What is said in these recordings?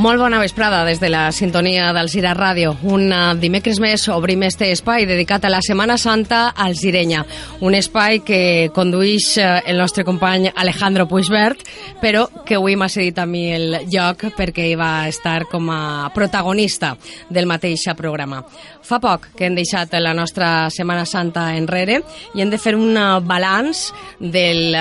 Molt bona vesprada des de la sintonia del Gira Ràdio. Un uh, dimecres més obrim este espai dedicat a la Setmana Santa al Girenya. Un espai que condueix uh, el nostre company Alejandro Puigvert, però que avui m'ha cedit a mi el lloc perquè hi va estar com a protagonista del mateix programa. Fa poc que hem deixat la nostra Setmana Santa enrere i hem de fer un balanç del...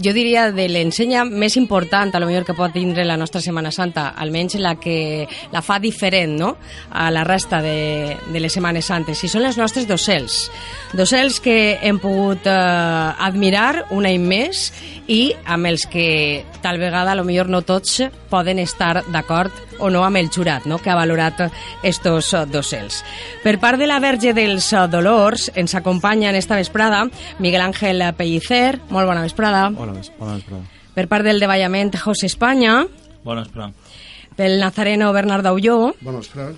Jo diria de l'ensenya més important a lo millor que pot tindre la nostra Setmana Santa, almenys la que la fa diferent no? a la resta de, de les Setmanes Santes, i són les nostres docels. Docels que hem pogut eh, admirar un any més i amb els que tal vegada a lo millor no tots poden estar d'acord o no amb el jurat no? que ha valorat estos docels. Per part de la Verge dels Dolors ens acompanya en esta vesprada Miguel Ángel Pellicer, molt bona vesprada. Bona, bona vesprada. Per part del Devallament, José Espanya. Bona vesprada. Pel Nazareno, Bernard Aulló. Bona vesprada.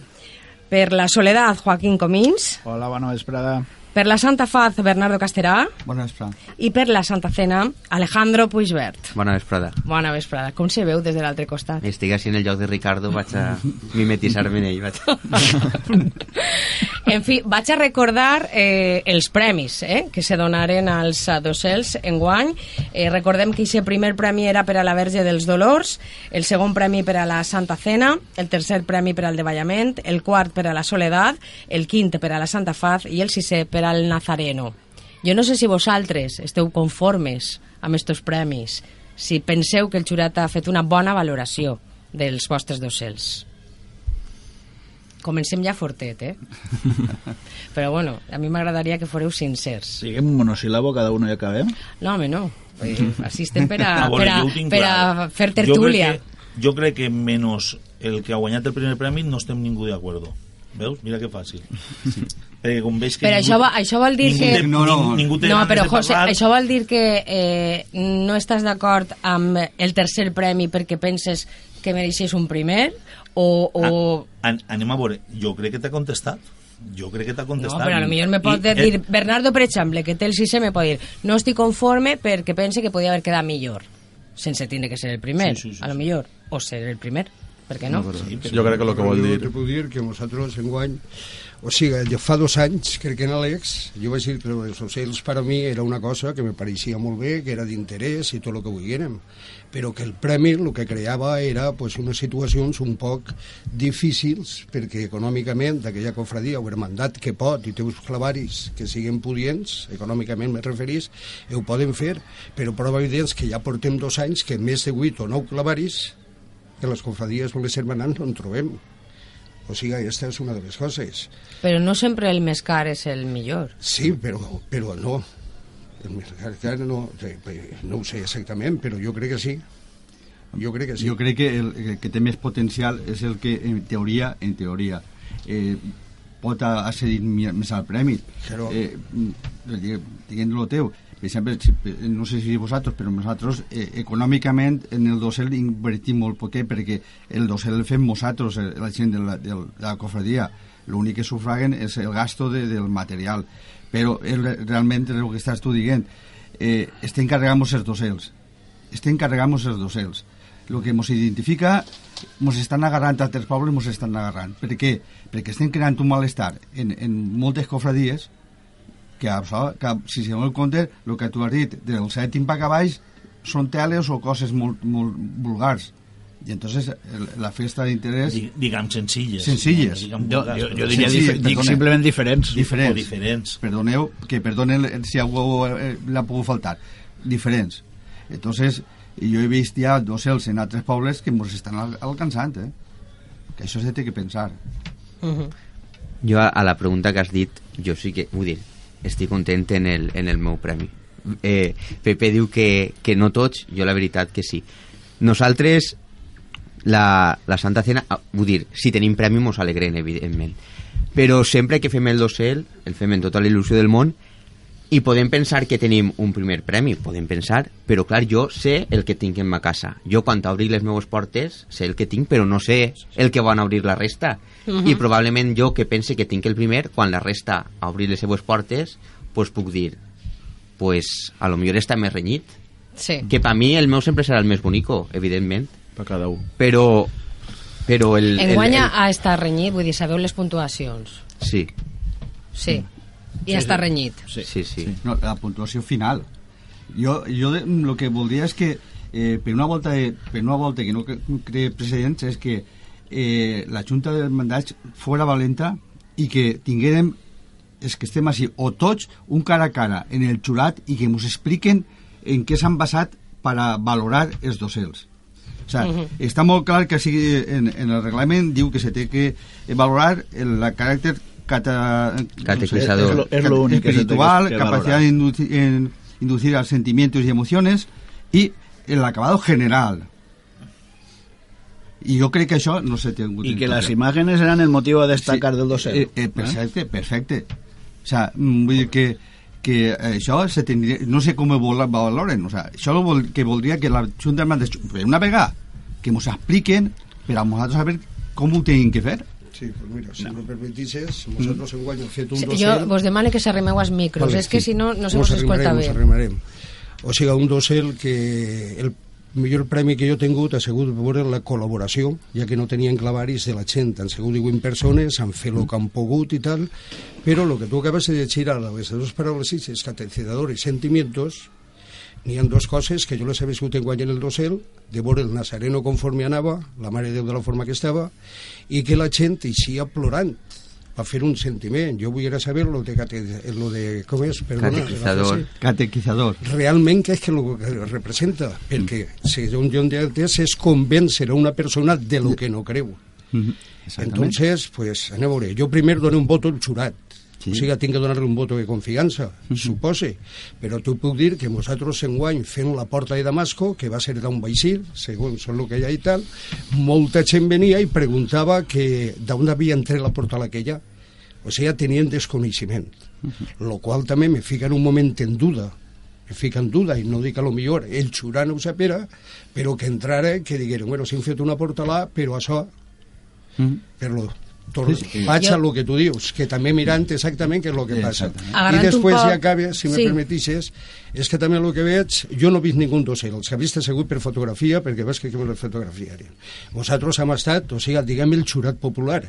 Per la Soledad, Joaquín Comins. Hola, bona vesprada. Per la Santa Faz, Bernardo Casterà. Bona vesprada. I per la Santa Cena, Alejandro Puigvert. Bona vesprada. Bona vesprada. Com se veu des de l'altre costat? Estic així en el lloc de Ricardo, vaig a mimetitzar-me en ell. Vaig. en fi, vaig a recordar eh, els premis eh, que se donaren als docels en guany. Eh, recordem que aquest primer premi era per a la Verge dels Dolors, el segon premi per a la Santa Cena, el tercer premi per al Devallament, el quart per a la Soledat, el quint per a la Santa Faz i el sisè per al Nazareno. Jo no sé si vosaltres esteu conformes amb estos premis, si penseu que el jurat ha fet una bona valoració dels vostres docels. Comencem ja fortet, eh? Però bueno, a mi m'agradaria que foreu sincers. Siguem un monosíl·labo cada uno i acabem? No, home, no. Eh, Així estem per a, A veure, per a, tinc per a clar. fer Jo crec tertúlia. que- Jo crec que menys el que ha guanyat el primer premi no estem ningú d'acord. Veus? Mira que fàcil. Perquè com veig que Però això, va, això vol dir ningú que... té, No, no. ningú, ningú té No, però de José, parlar. això vol dir que eh, no estàs d'acord amb el tercer premi perquè penses que mereixes un primer o... o... Ah, an, anem a veure, jo crec que t'ha contestat. Jo crec que t'ha No, contestat. però a lo millor me pot I, eh, dir... Bernardo, per exemple, que té el sisè, me pot dir no estic conforme perquè pense que podia haver quedat millor. Sense tindre que ser el primer, Sí, sí, sí, a lo sí. millor. O ser el primer, per què no? Sí, però- Jo crec que el que vol dir... puc dir que nosaltres enguany, o sigui, ja fa dos anys, crec que en Alex, jo vaig dir que els ocells per a mi era una cosa que me pareixia molt bé, que era d'interès i tot el que vulguérem, però que el premi el que creava era pues, unes situacions un poc difícils, perquè econòmicament aquella cofradia o hermandat que pot i té uns clavaris que siguin pudients, econòmicament me referís, ho poden fer, però prova evident és que ja portem dos anys que més de 8 o 9 clavaris que les cofradies o les hermanants no en trobem. O sigui, aquesta és una de les coses. Però no sempre el més car és el millor. Sí, però, però no. El mercat no, no ho sé exactament, però jo crec que sí. Jo crec que sí. Jo crec que el el que té més potencial és el que, en teoria, en teoria, eh, pot a- accedir més al premi. Però- Eh, diguem lo teu. Per exemple, si, no sé si vosaltres, però nosaltres eh, econòmicament en el dossel invertim molt poquet perquè el dossel el fem nosaltres, eh, la gent de la, de la cofradia. L'únic que sufraguen és el gasto de, del material. Però re- realment el que estàs tu dient. Eh, estem carregant els dossels. Estem carregant els dossels. El que ens identifica ens estan agarrant altres pobles, ens estan agarrant. Per què? Perquè estem creant un malestar en, en moltes cofradies que, això, que si se dona compte, el que tu has dit, del sèptim pa baix són teles o coses molt, molt vulgars. I entonces el, la festa d'interès Di- diguem senzilles. Senzilles. No, diguem Jo, vulgars, jo, diria dif dic perdona. simplement diferents. diferents. diferents. Perdoneu, que perdonen si algú eh, l'ha pogut faltar. Diferents. Entonces, jo he vist ja docels en altres pobles que ens estan al alcançant, eh? Que això se té que pensar. Uh -huh. Jo, a, a la pregunta que has dit, jo sí que, vull dir, estic content en el, en el meu premi. Eh, Pepe diu que, que no tots, jo la veritat que sí. Nosaltres, la, la Santa Cena, ah, vull dir, si tenim premi mos alegrem, evidentment. Però sempre que fem el dossel, el fem en tota la il·lusió del món, i podem pensar que tenim un primer premi, podem pensar, però clar, jo sé el que tinc en ma casa. Jo quan obri les meves portes sé el que tinc, però no sé el que van obrir la resta. Uh -huh. I probablement jo que pense que tinc el primer, quan la resta obri les seues portes, pues puc dir, pues a lo millor està més renyit. Sí. Que per mi el meu sempre serà el més bonico, evidentment, Per cada un. però Però el... el, Enguanya el, ha estat renyit, vull dir, sabeu les puntuacions. Sí, Sí. I està renyit. sí, sí. sí. No, la puntuació final. Jo, jo el que voldria és que eh, per, una volta, de- per una volta que no cre- cree precedents és que eh, la Junta de Mandats fora valenta i que tinguérem és que estem així, o tots un cara a cara en el jurat i que ens expliquen en què s'han basat per a valorar els docents. O sea, està molt clar que sigui en, en el reglament diu que se té que valorar el la caràcter cata, Catequizador. no sé, Es lo- es lo único espiritual, tiene que capacidad de en inducir a sentimientos y emociones y el acabado general. Y yo creo que això no se té en Y que las imágenes eran el motivo a destacar del dossier. Eh, eh, perfecte, perfecte. O sea, mm, vull dir que, que això se tindria, no sé com ho vol- valoren, o sea, això vol, que voldria que la Junta de Mandes, una vegada, que ens expliquen per a nosaltres saber com ho tenim que fer. Sí, pues mira, si no. me permitixes, nosaltres enguany hem fet un Sí, jo vos demane que s'arrimeu als micros, Vale, és que sí. si no, no se vos escolta bé. mos arrimarem. O sigui, un dossier que el millor premi que jo he tingut ha sigut veure la col·laboració, ja que no tenien clavaris de la gent, han sigut 18 persones, han fet el que han pogut i tal, però el que tu acabes de llegir ara, les dues paraules és catecidador i sentimientos, n'hi ha dues coses que jo les he viscut enguany en el dossier, de veure el Nazareno conforme anava, la Mare de Déu de la forma que estava, i que la gent eixia plorant va fer un sentiment. Jo vull saber lo de, cate, lo de com és? Perdona, Catequizador. Catequizador. realment què és que el que representa perquè segons jo entès és convèncer a una persona de lo que no creu Exactament. entonces pues anem a veure jo primer dono un voto al jurat Sí. o sigui, tinc que donar-li un voto de confiança, supose. Però tu puc dir que nosaltres enguany fent la porta de Damasco, que va ser d'un vaixir, segons el que hi ha i tal, molta gent venia i preguntava que d'on havia entrat la porta aquella. O sigui, tenien desconeixement. Lo qual també me fica en un moment en duda me fica en duda, i no dic a lo millor el xurà no ho sapera, però que entrara que digueren, bueno, si hem fet una porta là, però això Mm. per lo tor- Sí, sí. vaig Jo- a lo que tu dius, que també mirant exactament què és el que passa. I després poc- ja acabe, si me Sí. permetixes, és que també el que veig, jo no he vist ningú dossier, els que he vist he segut per fotografia, perquè veig que me les fotografiaren. Vosaltres hem estat, o sigui, diguem el jurat popular.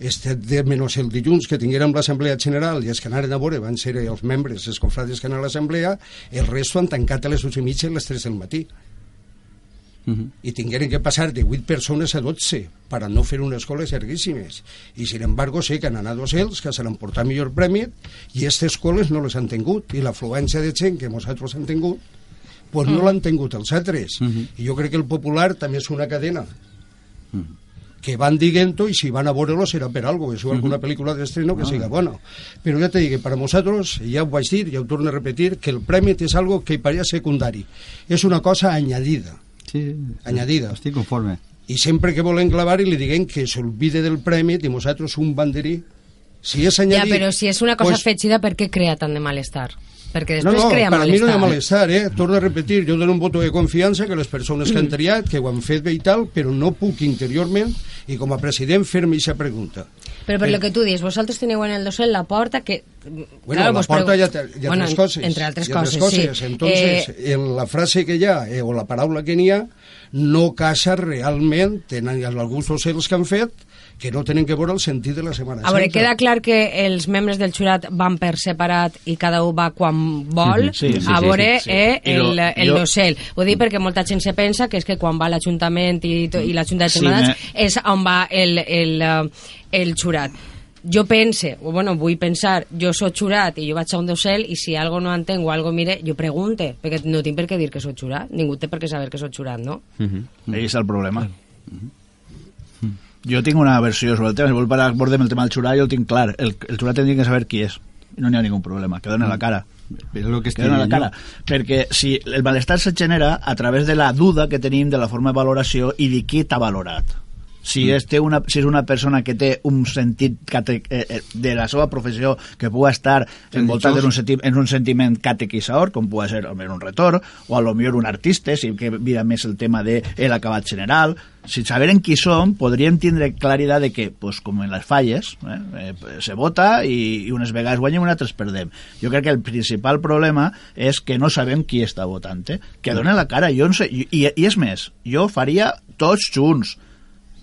Este de menys el dilluns que tinguérem l'Assemblea General i els que anaren a veure van ser els membres, els confrades que anaven a l'Assemblea, el resto han tancat a les 8 i mitja i a les 3 del matí Mhm. i tingueren que passar de 8 persones a 12 per a no fer unes coles llarguíssimes. I, sin embargo, sé que han anat dos ells, que se l'han portat millor premi, i aquestes coles no les han tingut. I l'afluència de gent que nosaltres han tingut, pues no l'han tingut els altres. I jo crec que el popular també és una cadena que van dient-ho i si van a veure-lo serà per algo, és igual que una pel·lícula d'estreno que siga bona. Però ja te dic, per a nosaltres, ja ho vaig dir, ja ho torno a repetir, que el premi és algo que paria secundari. És una cosa añadida. Sí, Añadida. Estic conforme. I sempre que volen clavar i li diguem que s'olvide del premi i nosaltres un banderí. Si és Ja, añadit... però si és una cosa pues, afegida, per què crea tant de malestar? Perquè No, després no, crea per a mi no hi ha malestar. malestar, eh? Torno a repetir, jo dono un voto de confiança que les persones que han triat, que ho han fet bé i tal, però no puc interiorment, i com a president, fer-me aquesta pregunta. Però per Eh. lo que tu dius, vosaltres teniu en el dossier la porta que... Bueno, la vos porta hi ha, hi ha bueno, tres coses. Entre altres hi ha coses, coses. sí. Entonces, Eh, en la frase que hi ha, eh, o la paraula que n'hi ha, no casa realment, tenen alguns docents que han fet, que no tenen que veure el sentit de la Setmana a veure, Santa. queda clar que els membres del jurat van per separat i cada un va quan vol Sí, sí, a sí, veure sí, sí. eh, I lo- el, el jo- dossel. Ho dic perquè molta gent se pensa que és que quan va l'Ajuntament i, i la Junta de Sí, Setmanes me- és on va el, el, eh, el jurat. Jo pense, o bueno, vull pensar, jo sóc jurat i jo vaig a un dossel i si algo no entenc o algo mire, jo pregunte, perquè no tinc per què dir que sóc jurat, ningú té per què saber que sóc jurat, no? Ahí és el problema. Jo tinc una versió sobre el tema, si vol parar abordem el tema del xurà, jo el tinc clar. El, el xurà tindria que saber qui és. I no n'hi ha ningú problema, que dona la cara. Però el que Que dona la cara. Perquè si el malestar se genera a través de la duda que tenim de la forma de valoració i de qui t'ha valorat. Si, és, té una, si és una persona que té un sentit cate, eh, eh, de la seva professió que pugui estar envoltat en un, senti, en un sentiment catequisador, com pugui ser almenys un retor, o a lo millor un artista, si que mira més el tema de el acabat general, si saberen qui som, podríem tindre claritat de que, pues, com en les falles, eh, eh, se vota i, i unes vegades guanyem i altres perdem. Jo crec que el principal problema és que no sabem qui està votant, eh? que donen la cara. Jo no sé, i, i és més, jo faria tots junts,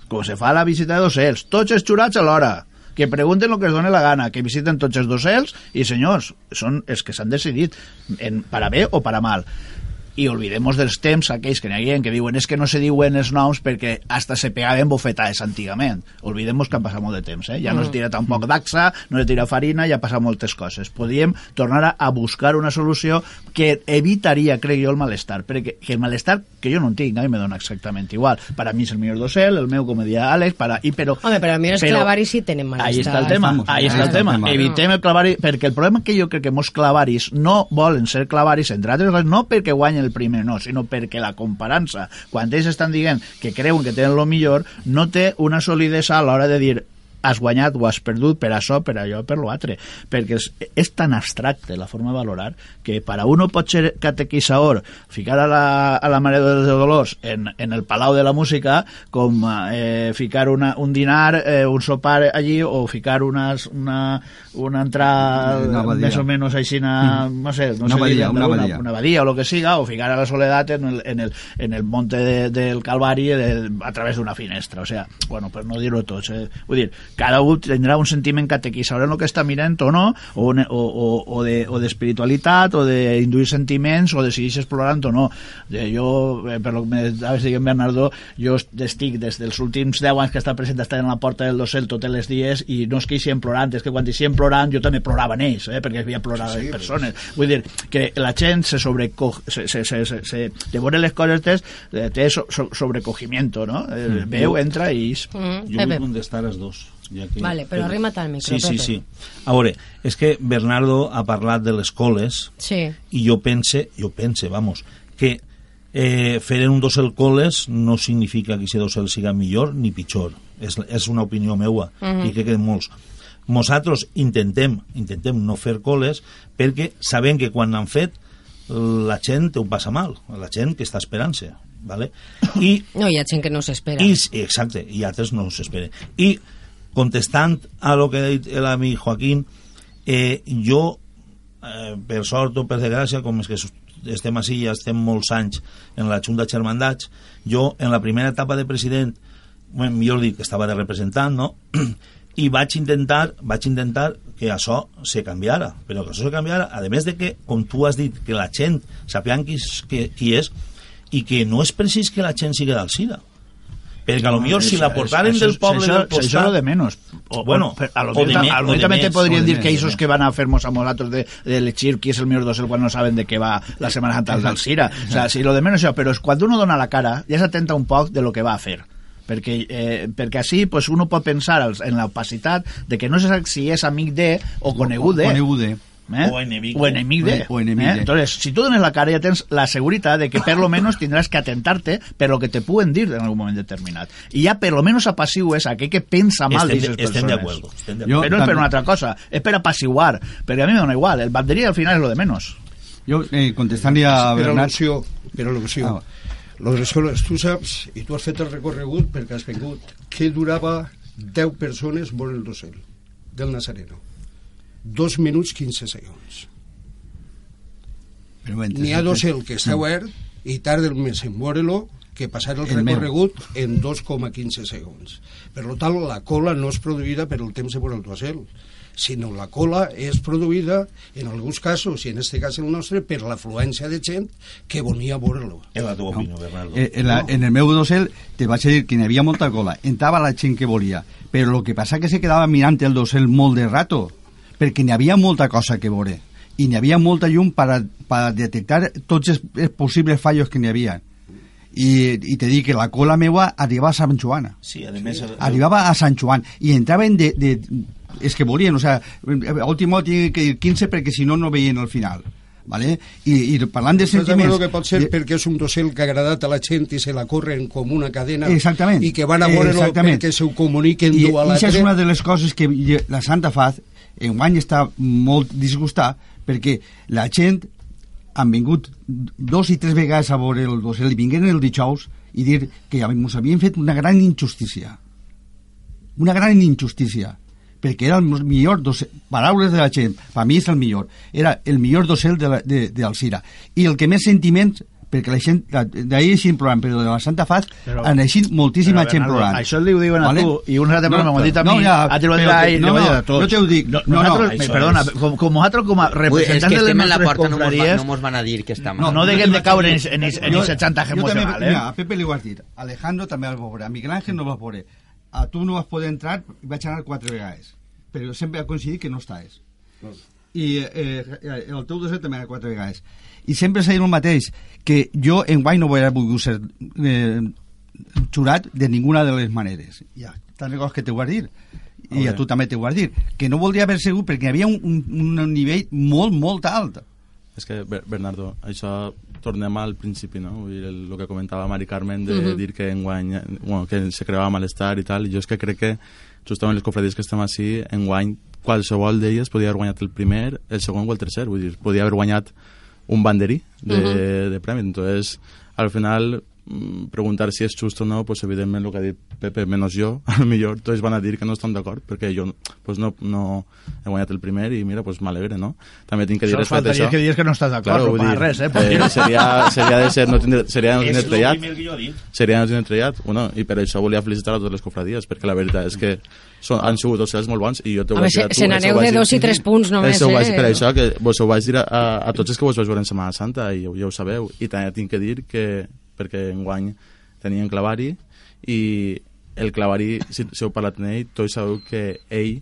com se fa a la visita de docents, tots els xurats alhora, que pregunten el que es doni la gana, que visiten tots els docents i senyors, són els que s'han decidit en, para bé o para mal i olvidemos dels temps aquells que n'hi ha que diuen és que no se diuen els noms perquè hasta se pegaven bofetades antigament olvidemos que han passat molt de temps eh? ja no es tira tampoc d'axa, no es tira farina ja ha passat moltes coses, podríem tornar a, buscar una solució que evitaria, crec jo, el malestar perquè que el malestar que jo no en tinc, a mi me dona exactament igual, para mi és el millor docent el meu, com dia Àlex, para, i, però, Home, però a mi els però- clavaris sí tenen malestar. Ahí està el tema, Estamos, ahí ahí està el está el tema. tema. Evitem el clavari, perquè el problema que jo crec que molts clavaris no volen ser clavaris, entre altres coses, no perquè guanyen el primer, no, sinó perquè la comparança, quan ells estan dient que creuen que tenen el millor, no té una solidesa a l'hora de dir has guanyat o has perdut per això, per allò, per l'altre. Perquè és, és tan abstracte la forma de valorar que per a uno pot ser catequisador, ficar a la, a la Mare de Dolors en, en el Palau de la Música com eh, ficar una, un dinar, eh, un sopar allí o ficar unes, una, una entrada Una més o menys així, na, no sé, no Una sé abadia, dir, una una, abadia. una abadia o lo que siga, o ficar a la soledat en el, en el, en el monte de, del Calvari de, a través d'una finestra. O sea, bueno, per no dir-ho tots. Eh? Vull dir, cada un tindrà un sentiment catequista en el que està mirant o no, o, o, o, o de- o d'espiritualitat, o d'induir sentiments, o de seguir explorant o no. Eh, jo, eh, per lo que me estaves dient, Bernardo, jo estic des dels últims 10 anys que està present estar en la porta del docel tots els dies i no és que hi siguin plorant, és que quan hi siguin plorant jo també plorava en ells, eh, perquè havia plorat sí, sí, persones. Vull dir, que la gent se sobreco... Se, se, se, se, se, de veure les coses té, té so, so, sobrecogimiento, no? Eh, veu, entra i... Mm, Jo vull contestar els dos. Ja que... Vale, però arrima't al micro, Sí, sí, Pepe. sí. A veure, és que Bernardo ha parlat de les coles Sí. i jo pense, jo pense, vamos, que eh, fer en un dosel coles no significa que aquest dosel siga millor ni pitjor. És, és una opinió meua i crec que molts. Nosaltres intentem, intentem no fer coles perquè sabem que quan han fet la gent ho passa mal, la gent que està esperant-se, ¿vale? I No, hi ha gent que no s'espera. exacte, i altres no s'esperen. I contestant a lo que ha dit l'amic Joaquín, eh, jo, eh, per sort o per desgràcia, com és que estem així, ja estem molts anys en la Junta de Germandats, jo en la primera etapa de president, bueno, millor dit, que estava de representant, no? i vaig intentar, vaig intentar que això se canviara, però que això se canviara, a més de que, com tu has dit, que la gent sapien qui, qui és, i que no és precís que la gent sigui d'Alcira. Perquè a lo millor si la portaren Això- del poble això, del costat... Això, de menos. O, Bueno, o, a lo o millor, a lo o millor també o de dir que o més. que van a fermos a nosaltres de, de elegir qui és el millor docent quan no saben de què va la Setmana Santa del Cira. O sea, si lo de menos això, però és quan uno dona la cara ja s'atenta un poc de lo que va a fer perquè, eh, perquè així pues, uno pot pensar en l'opacitat de que no sé si és amic de o conegut de Conegut de. ¿Eh? O enemic o de. enemic de, O enemic ¿eh? entonces si tú dones la cara ya tienes la seguridad de que per lo menos tendrás que atentarte per lo que te pueden dir en algún moment determinat i ja per lo menos apacigues a aquell que pensa mal Estem, de, persones acuerdo. Estem acuerdo. però no és per també- una altra cosa és per apaciguar perquè a mi me dona igual el banderí al final és lo de menos Jo, eh, contestant-li a Bernat... al·lusió, per al·lusió. Ah. Lo de les escoles, tu saps, i tu has fet el recorregut perquè has vingut, que durava 10 persones vora el docel del Nazareno. Dos minuts 15 segons. N'hi ha docel que està obert i tarda més en veure-lo que passar el El recorregut en 2,15 segons. Per tant, la cola no és produïda per el temps de veure el docel, sinó la cola és produïda, en alguns casos, i en este cas el nostre, per l'afluència de gent que volia veure-lo. La teva opinió, Bernardo. Eh, en, la, en el meu dosel te vaig a dir que n'hi havia molta cola, entrava la gent que volia, però el que passa que se quedava mirant el dosel molt de rato, perquè n'hi havia molta cosa que veure, i n'hi havia molta llum per a, per a detectar tots els, els possibles fallos que n'hi havia. I, I te dic que la cola meua arribava a Sant Joana. Sí, a més... El, Arribava a Sant Joan i entraven de... de és que volien, o sea, a última hora que dir 15 perquè si no no veien el final. ¿Vale? I, i parlant de sentiments... que pot ser de- perquè és un docel que ha agradat a la gent i se la corren com una cadena Exactament. i que van a veure-lo perquè se ho comuniquen I, a i això és una de les coses que la Santa Faz enguany està molt disgustat perquè la gent han vingut dos i tres vegades a veure el dosel i vingueren el dijous i dir que ens havien fet una gran injustícia una gran injustícia perquè era el millor dosel, paraules de la gent, per mi és el millor, era el millor dosel de, la, de, de Alcira. I el que més sentiments perquè la gent, d'ahir eixint plorant, però de la Santa Faz Però- han eixit moltíssima Però, gent plorant. Això li ho diuen a Vale? tu, i un altre programa m'ho ha dit a mi, no, ja, m'ho dit a ell, no, li ho ha dit no, a tots. jo te ho dic, No, no, no, això perdona, és. com, com nosaltres, com a Ui, és representants que de les en nostres porta, no confraries, no mos van a dir que està no, mal. no deguem de caure en, en, en, en aquest xantatge també- emocional, eh? Mira, a Pepe li ho has dit, Alejandro també el va veure, a Miguel Ángel no el va veure, a tu no vas poder entrar, vaig anar quatre vegades, però sempre ha coincidit que no estaves. I eh, el teu docent també era quatre vegades. I sempre s'ha dit el mateix, que jo en guany no volia volgut ser eh, jurat de ninguna de les maneres. Ja, tantes coses que t'ho vas dir i a tu també t'ho vas dir, que no voldria haver sigut perquè hi havia un, un, un nivell molt, molt alt. És que, Ber- Bernardo, això tornem al principi, no? Vull dir, el, el que comentava Mari Carmen de dir que enguany, bueno, que se creava malestar i tal, i jo és que crec que justament les cofradies que estem així, enguany qualsevol d'elles podia haver guanyat el primer, el segon o el tercer, vull dir, podia haver guanyat un banderí de, de premi, entonces al final preguntar si és just o no, pues evidentment el que ha dit Pepe, menos jo, a lo millor tots van a dir que no estan d'acord, perquè jo pues no, no he guanyat el primer i mira, pues m'alegre, no? També tinc que dir Sols respecte a faltaria això. que diguis que no estàs d'acord, no passa dir, res, eh? Eh, dir- seria, seria de ser no tindre, seria no tindre trellat seria no tindre trellat bueno, i per això volia felicitar a totes les cofradies perquè la veritat és que són, han sigut ocells molt bons i jo t'ho vaig dir a tu se això n'aneu vaig de dos i tres punts només, això ho vaig eh? dir per això que vos ho vaig dir a, a, a tots els que vos vaig veure en Setmana Santa i ja, ja ho sabeu i també tinc que dir que perquè enguany tenien clavari i el clavari, si, si heu parlat amb ell, tots sabeu que ell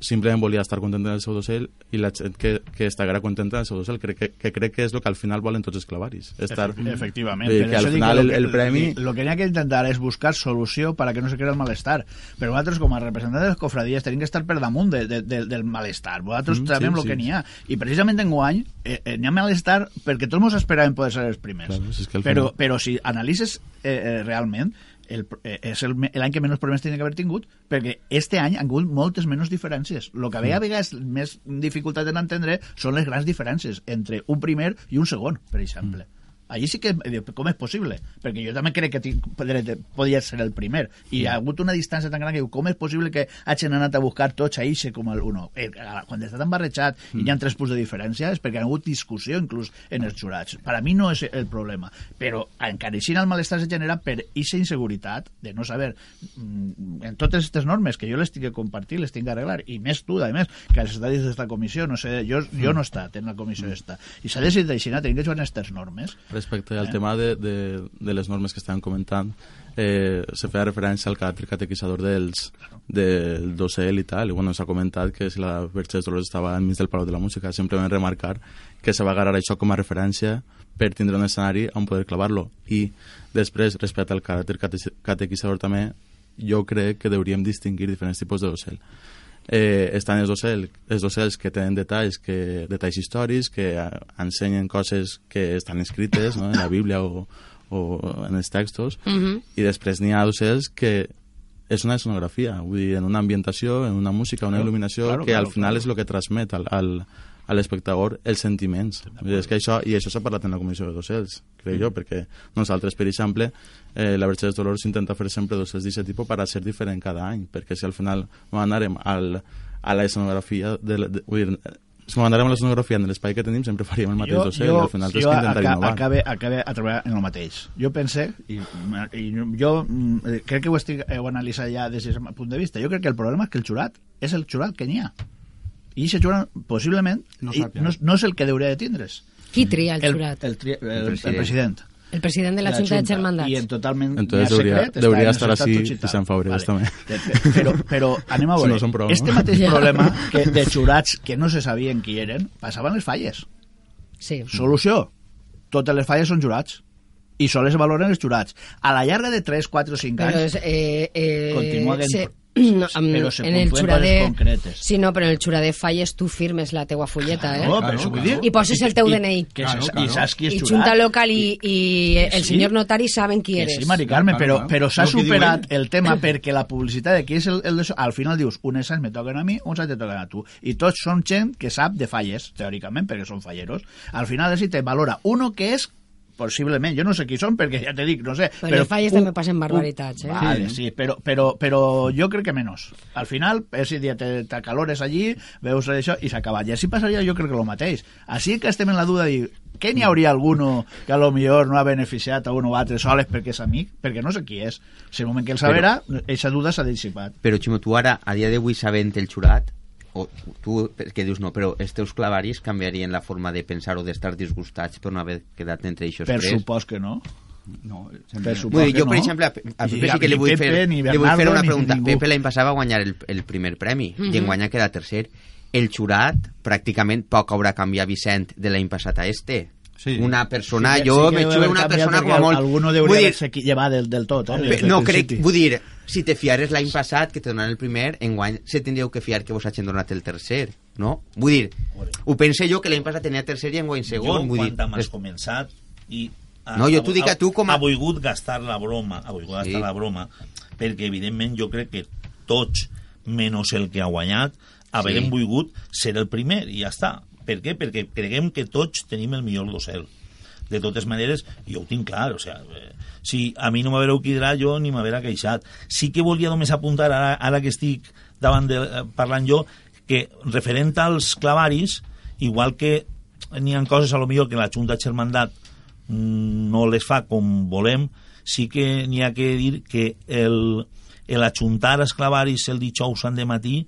simplement volia estar content del seu docent i la gent que, que estarà contenta del seu docent crec que, que crec que és el que al final volen tots els clavaris estar, Efectivament. Per que al final lo el, que- el premi Lo que n'hi ha que intentar és buscar solució para que no se crea el malestar. Però nosaltres, com a representants de les cofradies, tenim que estar per damunt de, de, de, del malestar. Vosaltres Mm, sabem sí, el sí. que n'hi ha. I precisament en guany eh, eh, n'hi ha malestar perquè tots ens esperàvem poder ser els primers. Claro, si és que al però, final- però si analitzes eh, eh, realment, el, eh, és el- l'any que menys problemes tenia que haver tingut, perquè este any han hagut moltes menys diferències. El que veia a vegades més dificultat en entendre són les grans diferències entre un primer i un segon, per exemple. Allí sí que, eh, com és possible? Perquè jo també crec que podria, ser el primer. I hi ha hagut una distància tan gran que diu, com és possible que hagin anat a buscar tots a Ixe com el uno? Eh, quan està tan barrejat i hi ha tres punts de diferència és perquè ha hagut discussió inclús en els jurats. Per a mi no és el problema. Però encara així el malestar se genera per aquesta inseguretat de no saber mm, en totes aquestes normes que jo les tinc que compartir, les tinc que arreglar, i més tu, a més, que has estat dins d'esta comissió, no sé, jo, jo no he estat en la comissió esta. I s'ha decidit així, tenim que jugar en aquestes normes. Respecte al Eh? tema de, de, de les normes que estàvem comentant eh, se feia referència al caràcter catequitzador dels, del docel i tal, i bueno, s'ha comentat que si la Verge de Dolors estava enmig del Palau de la Música, simplement remarcar que se va agarrar això com a referència per tindre un escenari on poder clavar-lo. I després, respecte al caràcter cate catequitzador també, jo crec que hauríem distingir diferents tipus de docel. Eh, estan els, docel, els docels que tenen detalls, que, detalls històrics, que eh, ensenyen coses que estan escrites no? en la Bíblia o, o en els textos, Mhm. i després n'hi ha docels que és una escenografia, vull dir, en una ambientació, en una música, una il·luminació, claro, que claro, al final claro. és el que transmet al, al, a l'espectador els sentiments. És que això, I això s'ha parlat en la comissió de docels, crec jo, perquè nosaltres, per exemple, eh, la Verge dels Dolors intenta fer sempre docels d'aquest tipus per a ser diferent cada any, perquè si al final anarem al, a la escenografia, de, la- de, vull dir, si mandarem a l'escenografia en l'espai que tenim sempre faríem el mateix docel i al final tens jo que intentar innovar. acabe, acabe a treballar en el mateix. Jo pense, i, i jo mm, eh, crec que ho estic heu analitzat ja des d'aquest punt de vista, jo crec que el problema és que el jurat és el jurat que n'hi ha. I aquest jurat, possiblement, No sap ja. no, no és el que hauria de tindre's. Qui tria el El, jurat? el, tri- el, el, president. president. El president de la Junta de Germandats. I en totalment Entonces hauria- secret, hauria estar així i tal. Vicent Fabregas, també. Però, però anem a Si veure, no són prou, este no? mateix Ja. problema que de jurats que no se sabien qui eren, passaven les falles. Sí. Solució. Totes les falles són jurats. I sols es valoren els jurats. A la llarga de 3, 4, 5 Però anys... és, eh, eh, Continua havent- se, no, amb- però se en el xurader. Sí, no, però en el xurader falles tu firmes la teua fulleta, eh? No, Claro, però això vull claro. dir... I poses el teu I- DNI. Que Claro, claro. I saps qui és I jurat. Junta Local i, i el sí. senyor notari saben qui Que eres. sí, Mari Carmen, Claro, però, però s'ha superat el tema perquè la publicitat de qui és el, el de, al final dius, unes anys me toquen a mi, uns anys te toquen a tu. I tots són gent que sap de falles, teòricament, perquè són falleros. Al final així te valora uno que és possiblement, jo no sé qui són perquè ja te dic, no sé Però les falles també passen barbaritats, eh? Vale, sí, però, però, però jo crec que menys al final, ese dia te, t'acalores allí veus això i s'acaba i així passaria jo crec que el mateix així que estem en la duda de dir què n'hi hauria alguno que a lo millor no ha beneficiat a un o altre soles perquè és amic? Perquè no sé qui és. Si el moment que el saberà, aquesta duda s'ha dissipat. Però, Ximo, tu ara, a dia d'avui, sabent el xurat, o tu, que dius no, però els teus clavaris canviarien la forma de pensar o d'estar disgustats per no haver quedat entre eixos Per tres? supòs que no. No, Per sempre... supòs Vull dir, que jo, per no. exemple, a, Pepe sí que li vull, Pepe, fer, ni li vull fer Bernardo, una pregunta. ningú. Pepe l'any passat va guanyar el, el primer premi i en guanya queda tercer. El xurat, pràcticament, poc haurà canviat Vicent de l'any passat a este. Sí. Una persona, Sí jo sí me xulo una persona com a molt... Alguno dir, d'haver-se llevat del, del tot, eh? No, crec, vull dir, si te fiares l'any passat que te donaran el primer, enguany se tindríeu que fiar que vos hagin donat el tercer, no? Vull dir, ho pense jo que l'any passat tenia tercer i enguany segon, jo, vull quan dir... m'has començat i ha- No, jo t'ho dic a tu com a- ha volgut gastar la broma ha volgut Sí. gastar la broma perquè evidentment jo crec que tots menys el que ha guanyat haurem Sí. volgut ser el primer i ja està per què? perquè creguem que tots tenim el millor dossel de totes maneres, jo ho tinc clar, o sea, eh, si a mi no m'havereu quedat jo ni m'haverà queixat. Sí que volia només apuntar, ara, ara que estic davant de, eh, parlant jo, que referent als clavaris, igual que n'hi ha coses a lo millor que la Junta Germandat mm, no les fa com volem, sí que n'hi ha que dir que el, el ajuntar els clavaris el dijous de matí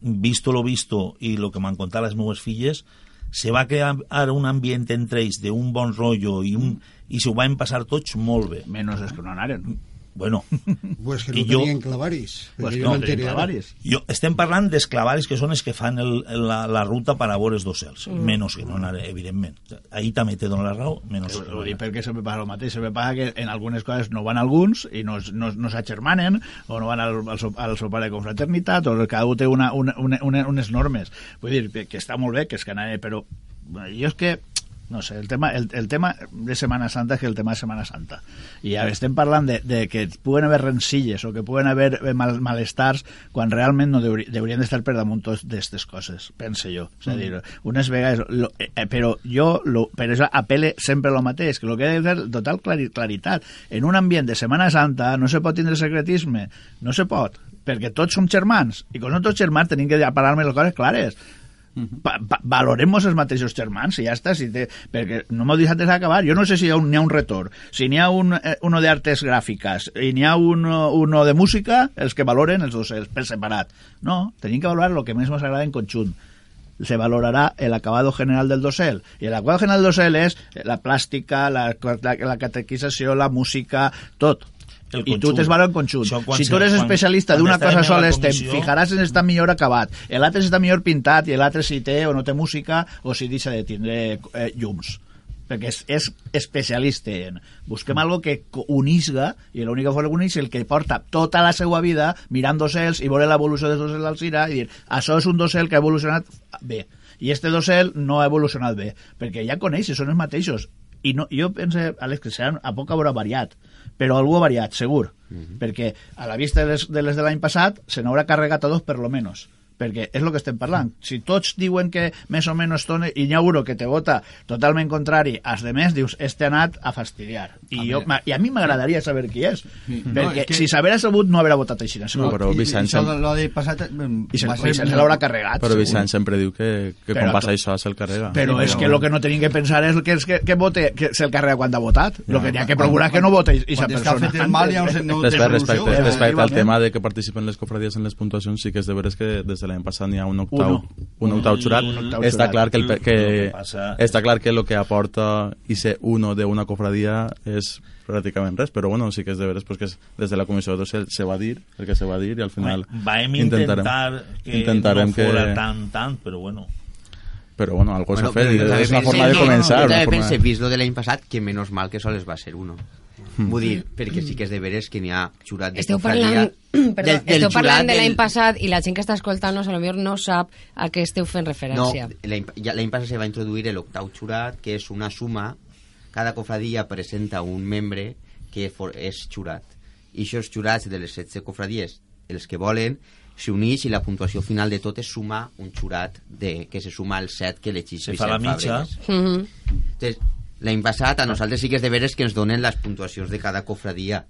visto lo visto i lo que m'han contat les meves filles, se va crear un ambient entre ells d'un bon rotllo i, un, i s'ho van passar tots molt bé. Menys els que no anaren. Bueno, Pues que no jo- tenien clavaris. Pues perquè no, ara. clavaris. jo, estem parlant dels clavaris que són els que fan el, la, la ruta per a veure els docels, mm. menys que no evidentment. Ahí també te dono la raó, menys que no perquè sempre passa el mateix, sempre passa que en algunes coses no van alguns i no, no, no s'agermanen o no van al, al, so- al sopar de confraternitat o cada un té una, una, una, unes normes. Vull dir que, que està molt bé, que és que anava, però jo és que no sé, el tema, el, el tema de Setmana Santa és que el tema de Setmana Santa. I ja estem parlant de, de que puguen haver rencilles o que puguen haver eh, mal, malestars quan realment no deuri, deurien d'estar per damunt d'aquestes coses, pense jo. És a dir, unes vegades... Lo, eh, eh, però jo, lo, per això apele sempre lo mateix, que el que ha de fer total clari, claritat. En un ambient de Setmana Santa no se pot tindre secretisme, no se pot, perquè tots som germans, i com som tots germans tenim que parlar-me les coses clares pa, pa, valoremos els mateixos germans i ja està, si té, perquè no m'ho deixat d'acabar jo no sé si hi ha un, n'hi ha un retorn. Si n'hi ha un, eh, uno de artes gràfiques i n'hi ha un, uno de música els que valoren els dos els per separat. No, tenim que valorar el que més ens agrada en conjunt. Se valorará el acabado general del dosel. Y el acabado general del dosel es la plàstica, la, la, la catequizació, la música, tot. El I tu t'es valor en conjunt. Si tu eres quan- especialista d'una cosa sola, te fijaràs en està millor acabat. L'altre està millor pintat i l'altre si té o no té música o si deixa de tindre eh, llums perquè és, és especialista en... Busquem algo que unisga, i l'única forma que unís el que porta tota la seva vida mirant docels i veure l'evolució dels docels d'Alcira i dir, això és un docel que ha evolucionat bé, i este docel no ha evolucionat bé, perquè ja coneix, són els mateixos. I no, jo penso, Àlex, que seran, a poc haurà variat, però algú ha variat, segur, perquè a la vista de, les de l'any passat se n'haurà carregat a dos per lo menos perquè és el que estem parlant. Si tots diuen que més o menys tone, i n'hi ha uno que te vota totalment contrari als de més, dius, este ha anat a fastidiar. I, jo, ma- i a mi m'agradaria saber qui és, Sí. No, és perquè que- si s'haguera sabut no haurà votat així. No, segur. però Vicent això de passat eh, I se, va i se l'haurà carregat. Però segur. Vicent sempre diu que, que Però quan passa això se'l carrega. Però és que el que no tenim que pensar és que, és que, que vote, que se'l carrega quan ha votat. El que n'hi ha que procurar és que no vote aquesta Quan està persona. fet el mal ja no, no respecte, eh, respecte al tema de que participen les cofradies en les puntuacions, sí que és de veres que des de l'any passat n'hi ha un octau, Uno. un octau xurat. Un octau Està xurat. clar que, el, pe- que, Lo que està clar que el que aporta i ser uno de una cofradia és pràcticament res, però bueno, sí que és de veres pues, que és, des de la comissió de se, se va dir el que se va dir i al final Vam intentar que intentarem no fora que- tant, tant, però bueno. però bueno, algo s'ha fet, és una forma de començar. Jo també pense, de- vist lo de l'any passat, que menys mal que sols va ser uno. Vull dir, perquè sí que és de veres que n'hi ha jurat de Esteu parlant, perdó, del- del esteu parlant jurat de l'any del- passat i la gent que està escoltant-nos a lo millor no sap a què esteu fent No, referència. ja- l'any passat se va introduir l'octau jurat, que és una suma, cada cofradia presenta un membre que for, és jurat. I aquests jurats de les 16 cofradies, els que volen, s'uneix i la puntuació final de tot és sumar un jurat de, que se suma al set que elegís Se fa la mitja. Fàbregas. Mhm. Entonces, L'any passat a nosaltres sí que és de veres que ens donen les puntuacions de cada cofradia.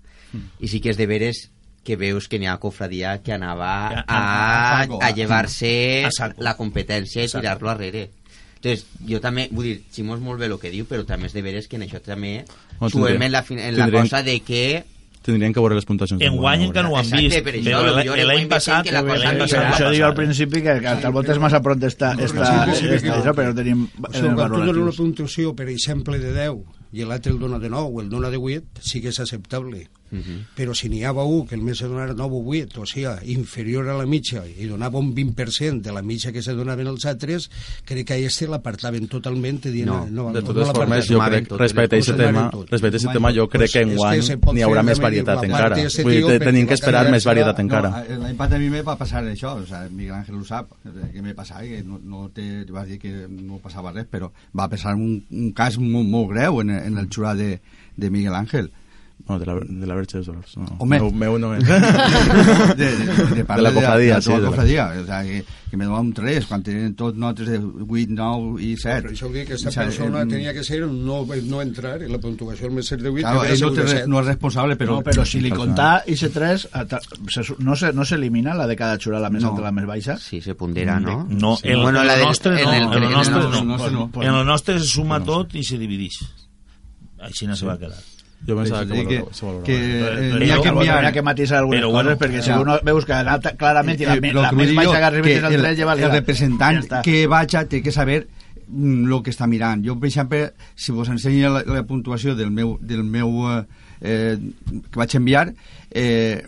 I sí que és de veres que veus que n'hi ha cofradia que anava A- a, a- a, a llevar-se la competència i tirar-lo arrere. Entonces, jo també, vull dir, Ximo és molt bé el que diu, però també és de veres que en això també Bueno, suem tindríem- en la, en la cosa de que Tindrien que veure les puntuacions. Enguany encara no ho han Exacte, vist, però l'any passat, l'any passat això dic al principi que, que tal volta és massa pront d'estar esta, això, però tenim eh, quan tu dones una puntuació, per exemple, de 10 i l'altre el dona de 9 o el dona de 8, sí que és acceptable. Però si n'hi havia un que el mes se donava 9 o 8, o sigui, inferior a la mitja, i donava un 20% de la mitja que se donaven els altres, crec que a este l'apartaven totalment i dient, No, no, De totes no formes, jo crec, tot, respecte a aquest tema, respecte a aquest tema, jo crec Pues que enguany n'hi haurà més varietat encara. Vull dir, tenim que esperar més varietat encara. L'any passat a mi me va passar això, o sea, Miguel Ángel ho sap, eh, que me passava, que no, no te vas dir que no passava res, però va passar un, un cas molt, molt greu en, en el xurat de, de Miguel Ángel. No, de la, de la Verge d'Ors. No. Home. Meu, meu no és. de, de, de, De la cofradia, de, sí, de, de la cofradia, o sea, que, que me donaven tres, quan tenien tot notes de 8, 9 i 7. Per això que aquesta persona eh, tenia que ser no, no entrar en la puntuació al més ser de 8, Claro, ell no, té, de no és responsable, però... no, però si li comptà i se 3 se, no se, no s'elimina la de cada xura, la més No. alta i la més baixa? Sí, se pondera, no? No, Sí. Bueno, la el del- nostre no, en el- en el nostre no. En el nostre se suma tot i se divideix. Així no se va quedar. Jo pensava que, se valorava. que, eh, però- n'hi ha que enviar... Que matizar algunes Però coses bueno, perquè si uno veus que anat clarament i la, Eh, la que més baixa que que és el el, 3 lleva el representant ja que vaja té que saber el que està mirant. Jo, per exemple, si vos ensenyo la, la puntuació del meu, del meu eh, eh, que vaig enviar, eh,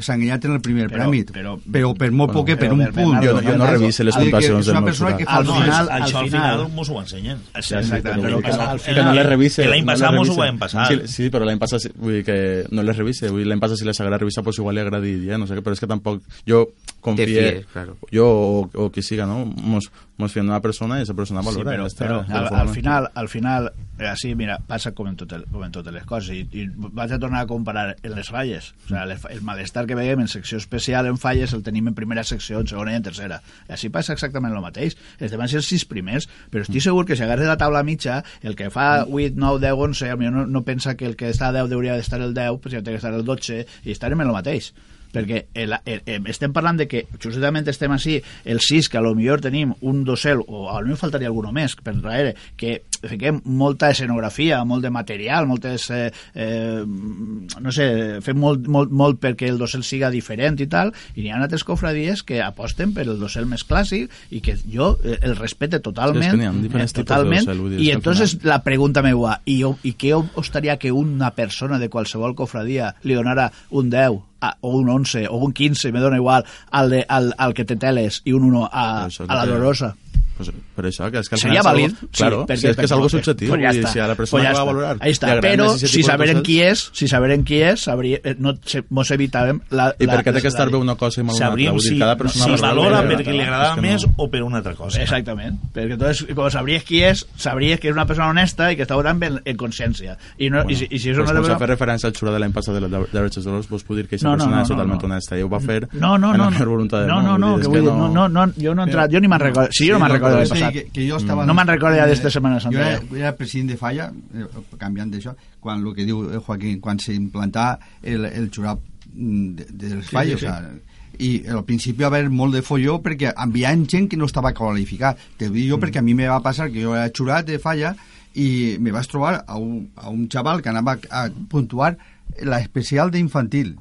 s'ha enganyat en el primer Però- premi, però- però, per molt bueno, poc, per un Bernardo, punt. jo- jo no revise les puntuacions és una del persona que fa Al final- al final- final mos ho ensenyen. Sí, exacte, Però al al que no les revise. l'any passat mos ho vam passar. Sí, sí, però l'any passat vull dir que no les revise. L'any passat si les haguera revisat, pues igual li agradiria, no sé què, però és que tampoc... Jo confie... fies, claro. Jo o, o qui siga, no? Mos, mos fiem d'una persona i aquesta persona Sí, valora. però, ja està, però ja al, al final, al final eh, així, mira, passa com en, tot el, com en totes les coses i, i vaig a tornar a comparar en les falles o sigui, les, el malestar que veiem en secció especial en falles el tenim en primera secció, en segona i en tercera I així passa exactament el mateix els van ser els sis primers, però estic segur que si agarres la taula mitja, el que fa 8, 9, 10, 11, potser no, no pensa que el que està a 10 hauria d'estar el 10, però té que estar el 12 i estarem en el mateix perquè el, el, el, estem parlant de que justament estem així, el 6 que a lo millor tenim un dosel, o a lo millor faltaria alguno més per darrere, que fiquem molta escenografia, molt de material moltes, eh, eh, no sé fem molt, molt, molt perquè el dosel siga diferent i tal, i n'hi ha altres cofradies que aposten per el dosel més clàssic i que jo eh, el respecte totalment Sí, eh, totalment, dosel, i entonces la pregunta meua, i, jo- i què estaria que una persona de qualsevol cofradia li donara un 10 a, o un 11 o un 15, me dona igual, al, de, al, al que té teles i un 1 a, a la dolorosa? Pues, per això, que és que Seria vàlid? algo- Claro, perquè- sí, és que és algo subjectiu. pues ja està. si a la Pues persona ja que va valorar Ahí està. Però si de saberem qui és, si saberem qui és, sabria, eh, no, se, mos evitàvem la, I per què té que estar bé una cosa i mal una altra? Vull dir, si, cada persona si valora valora perquè li agradava no. més o per una altra cosa. Exactament, perquè entonces, com sabries qui és, sabries que és una persona honesta i que està votant en, en consciència. I, no, i, si, i si és pues, una s'ha persona... fet referència al xurà de l'any passat de la de Verges d'Oros, vos puc dir que aquesta No, no, persona no, és no, totalment no. honesta i ho va fer No, no, en no, la millor voluntat del no, no, no, dir, no, no, no, jo no he entrat, jo ni me'n recordo, sí, jo no me'n lo recordo dir passat. Que, que jo estava, No me'n recordo ja d'esta Setmana Santa, Jo era, jo era president de Falla, eh, canviant d'això, quan el que diu el Joaquín, quan s'implantà el, el xurap mm, de, de les falles, sí, sí. o sea, i al principi va haver molt de folló perquè enviant gent que no estava qualificat. Te dic jo perquè a mi me va passar que jo era xurat de falla i me vas trobar a un, a un xaval que anava a puntuar l'especial d'infantil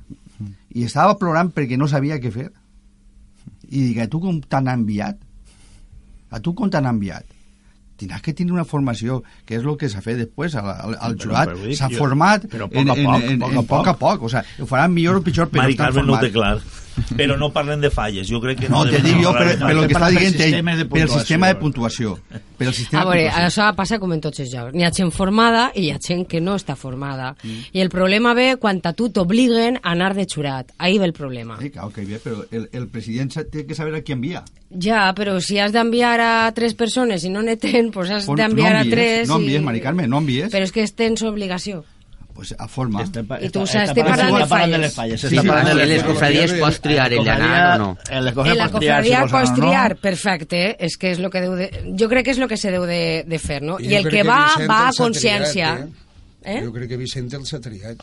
i estava plorant perquè no sabia què fer i dic, a tu com t'han enviat? A tu com t'han enviat? Tindràs que tenir una formació, que és el que s'ha fet després, al, al, al Però, jurat, però s'ha format però a poc en, a en, poc, en, poc a en poc a poc, o sea, ho faran millor o pitjor, però Mari estan Carmen no té clar. Però no parlen de falles. Jo crec que no. No, te dic jo, parlar per, de per falles. lo que està dient ell, sistema de per el sistema de puntuació. Puntuació. Per el sistema A veure, això passa com en tots els jocs. N'hi ha gent formada i hi ha gent que no està formada. I el problema ve quan a tu t'obliguen a anar de xurat. Ahí ve el problema. Sí, claro que bé, però el, el president té que saber a qui envia. Ja, però si has d'enviar a tres persones i no n'hi ten, pues has d'enviar no a tres... no i- envies, Mari Carmen, no envies. Però és que tens obligació. Pues, a forma. Este I tu està- estic està parlant de parlant falles. falles. Sí, sí, parlant I de en les cofradies pots triar el d'anar o no? En les la cofradies pots triar si cofradia pots triar, perfecte, és que és lo que deu de... Jo crec que és el que se deu de, de fer, no? I I, el que que va, va a consciència. triat, Eh? Jo crec que Vicente els ha triat.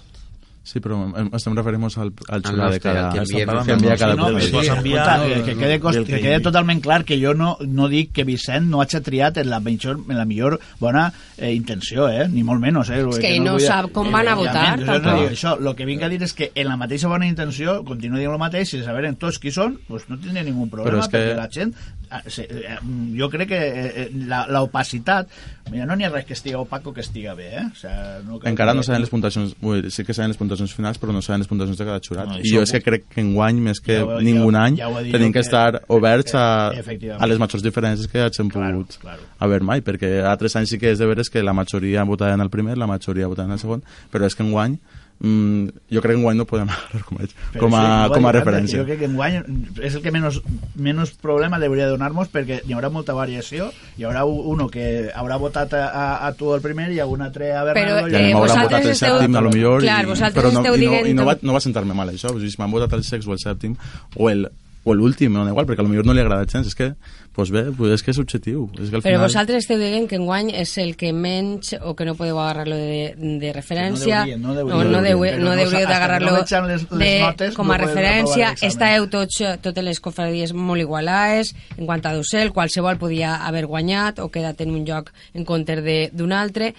Sí, però em- estem referint al, al xurà nostre, de cada... al que enviem que envia cada Sí, no, Sí, escolta, el- eh, que, quede, cos- el que que quede totalment clar que jo no, no dic que Vicent no hagi triat en la millor, en la millor bona eh, intenció, eh? ni molt menys. Eh? És que ell no sap com van a votar, Jo tampoc. no dic això, el que vinc a dir és que en la mateixa bona intenció, continuo dient el mateix, i saberen tots qui són, pues no tindria ningú problema, Però és que- perquè la gent... ah, se- eh, Jo crec que eh, eh, la, la opacitat... Mira, no n'hi ha res que estigui opaco que estiga bé, eh? O sea, no Encara no saben les puntuacions, vull dir, sí que saben les puntuacions finals, però no saben les puntuacions de cada xurat. No, I jo és que crec que enguany, més que Ja ningú ja- any, ja tenim que que- estar oberts a, a les majors diferències que hagin Claro, pogut claro. haver mai, perquè altres anys sí que és de veres que la majoria votaven al primer, la majoria votaven al segon, però és que enguany mm, jo crec que enguany no podem agarrar com a, Però com a, sí, com a dir, referència. Jo crec que enguany és el que menys, menys problema hauria de donar-nos perquè hi haurà molta variació, hi haurà uno que haurà votat a, a, a tu el primer i a un altre a Però, Bernardo I i a eh, mi m'hauran vosaltres votat el esteu- sèptim, a lo millor, Clar, i, però no, i, no, i no, va, no va sentar-me mal això, o sigui, si m'han votat el sex o el sèptim, o el o l'últim, no igual, perquè a lo millor no li agrada gens, és que, pues bé, pues és que és subjectiu. És que al Però final... vosaltres esteu dient que enguany és el que menys o que no podeu agarrar-lo de, de referència Sí, no deurien, o no no, Però no no deuríeu sa- hasta que d'agarrar-lo no vegem les- les de- notes, com no a podem referència estàeu tots, totes les cofradies molt igualades en quant a docel, qualsevol podia haver guanyat o quedat en un lloc en compte de- d'un altre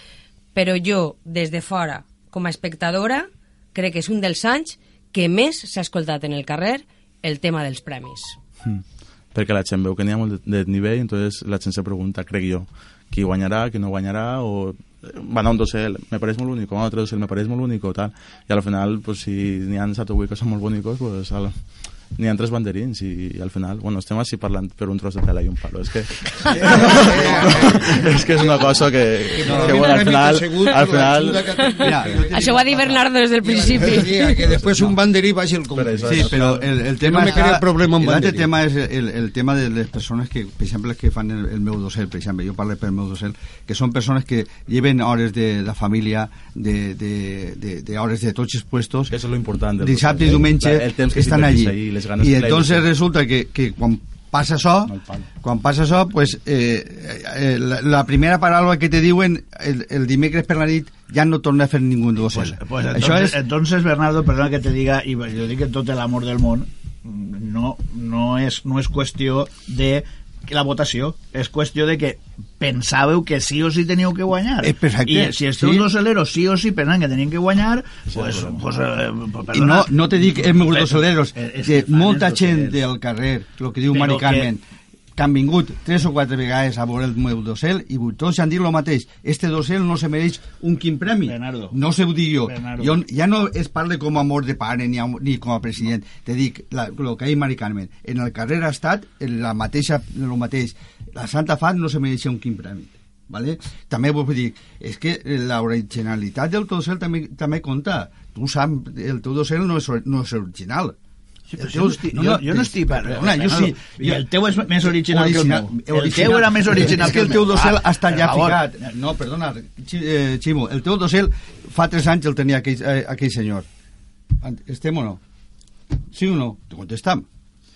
però jo, des de fora com a espectadora, crec que és un dels anys que més s'ha escoltat en el carrer el tema dels premis Mm. Perquè la gent veu que n'hi ha molt de, de nivell, entonces la gent se pregunta, crec jo, qui guanyarà, qui no guanyarà, o eh, van a un dosel, me pareix molt bonic, van a otro dosel, me pareix molt bonic, o tal. I al final, pues, si n'hi ha 7 o 8 que són molt bonicos, pues, al, n'hi ha tres banderins i, i al final, bueno, estem així parlant per un tros de tela i un palo, és que és que és una cosa que, que bueno, al final, al final Mira, això ho va dir Bernardo des del principi que després un banderí vagi al Congrés. Sí, però el, el tema no me crea problema amb L'altre banderí. tema és el, el tema de les persones que, per exemple, que fan el, el meu docel, per exemple, jo parlo per meu docel, que són persones que lleven hores de la família, de, de, de, de hores de tots els puestos, Eso es lo importante. dissabte i diumenge El temps que estan allí. Les ganes I que la entonces resulta que, que quan passa això, No quan passa això, pues, eh, eh, la, la primera paraula que te diuen el, el dimecres per la nit ja no torna a fer ningú docel. Pues, pues Això entonces, és... entonces, Bernardo, perdona que te diga, i jo dic en tot l'amor del món, no, no, és, no és qüestió de la votació, és qüestió de que pensàveu que sí o sí teníeu que guanyar. Eh, perfecte, I si esteu sí. sí. dos celeros sí o sí pensaven que tenien que guanyar, pues, pues, eh, pues I no, no te dic els meus Però- doceleros, eh, que molta gent del carrer, el que diu Mari Carmen, que han vingut tres o quatre vegades a veure el meu docel i tots han dit el mateix, este docel no se mereix un quin premi. Bernardo. No se ho dic jo. Bernardo. jo. Ja no es parla com a amor de pare ni, am- ni com a president. Te dic, el que ha dit Mari Carmen, en el carrer ha estat en la mateixa, el mateix. La Santa Fat no se mereixia un quin premi. Vale? També vull dir, és que la originalitat del teu docel també, també compta. Tu saps, el teu docel no és, no és original. Sí, El no estic, jo, jo no estic per... Jo sí. I el teu és més original, Original- que el meu. El teu era més original és que el teu meu. docel Ah, està per ja favor. ficat. No, perdona, Xi- eh, Ximo, el teu docel fa tres anys el tenia aquell, eh, aquell senyor. Estem o no? Sí o no? Te contestam.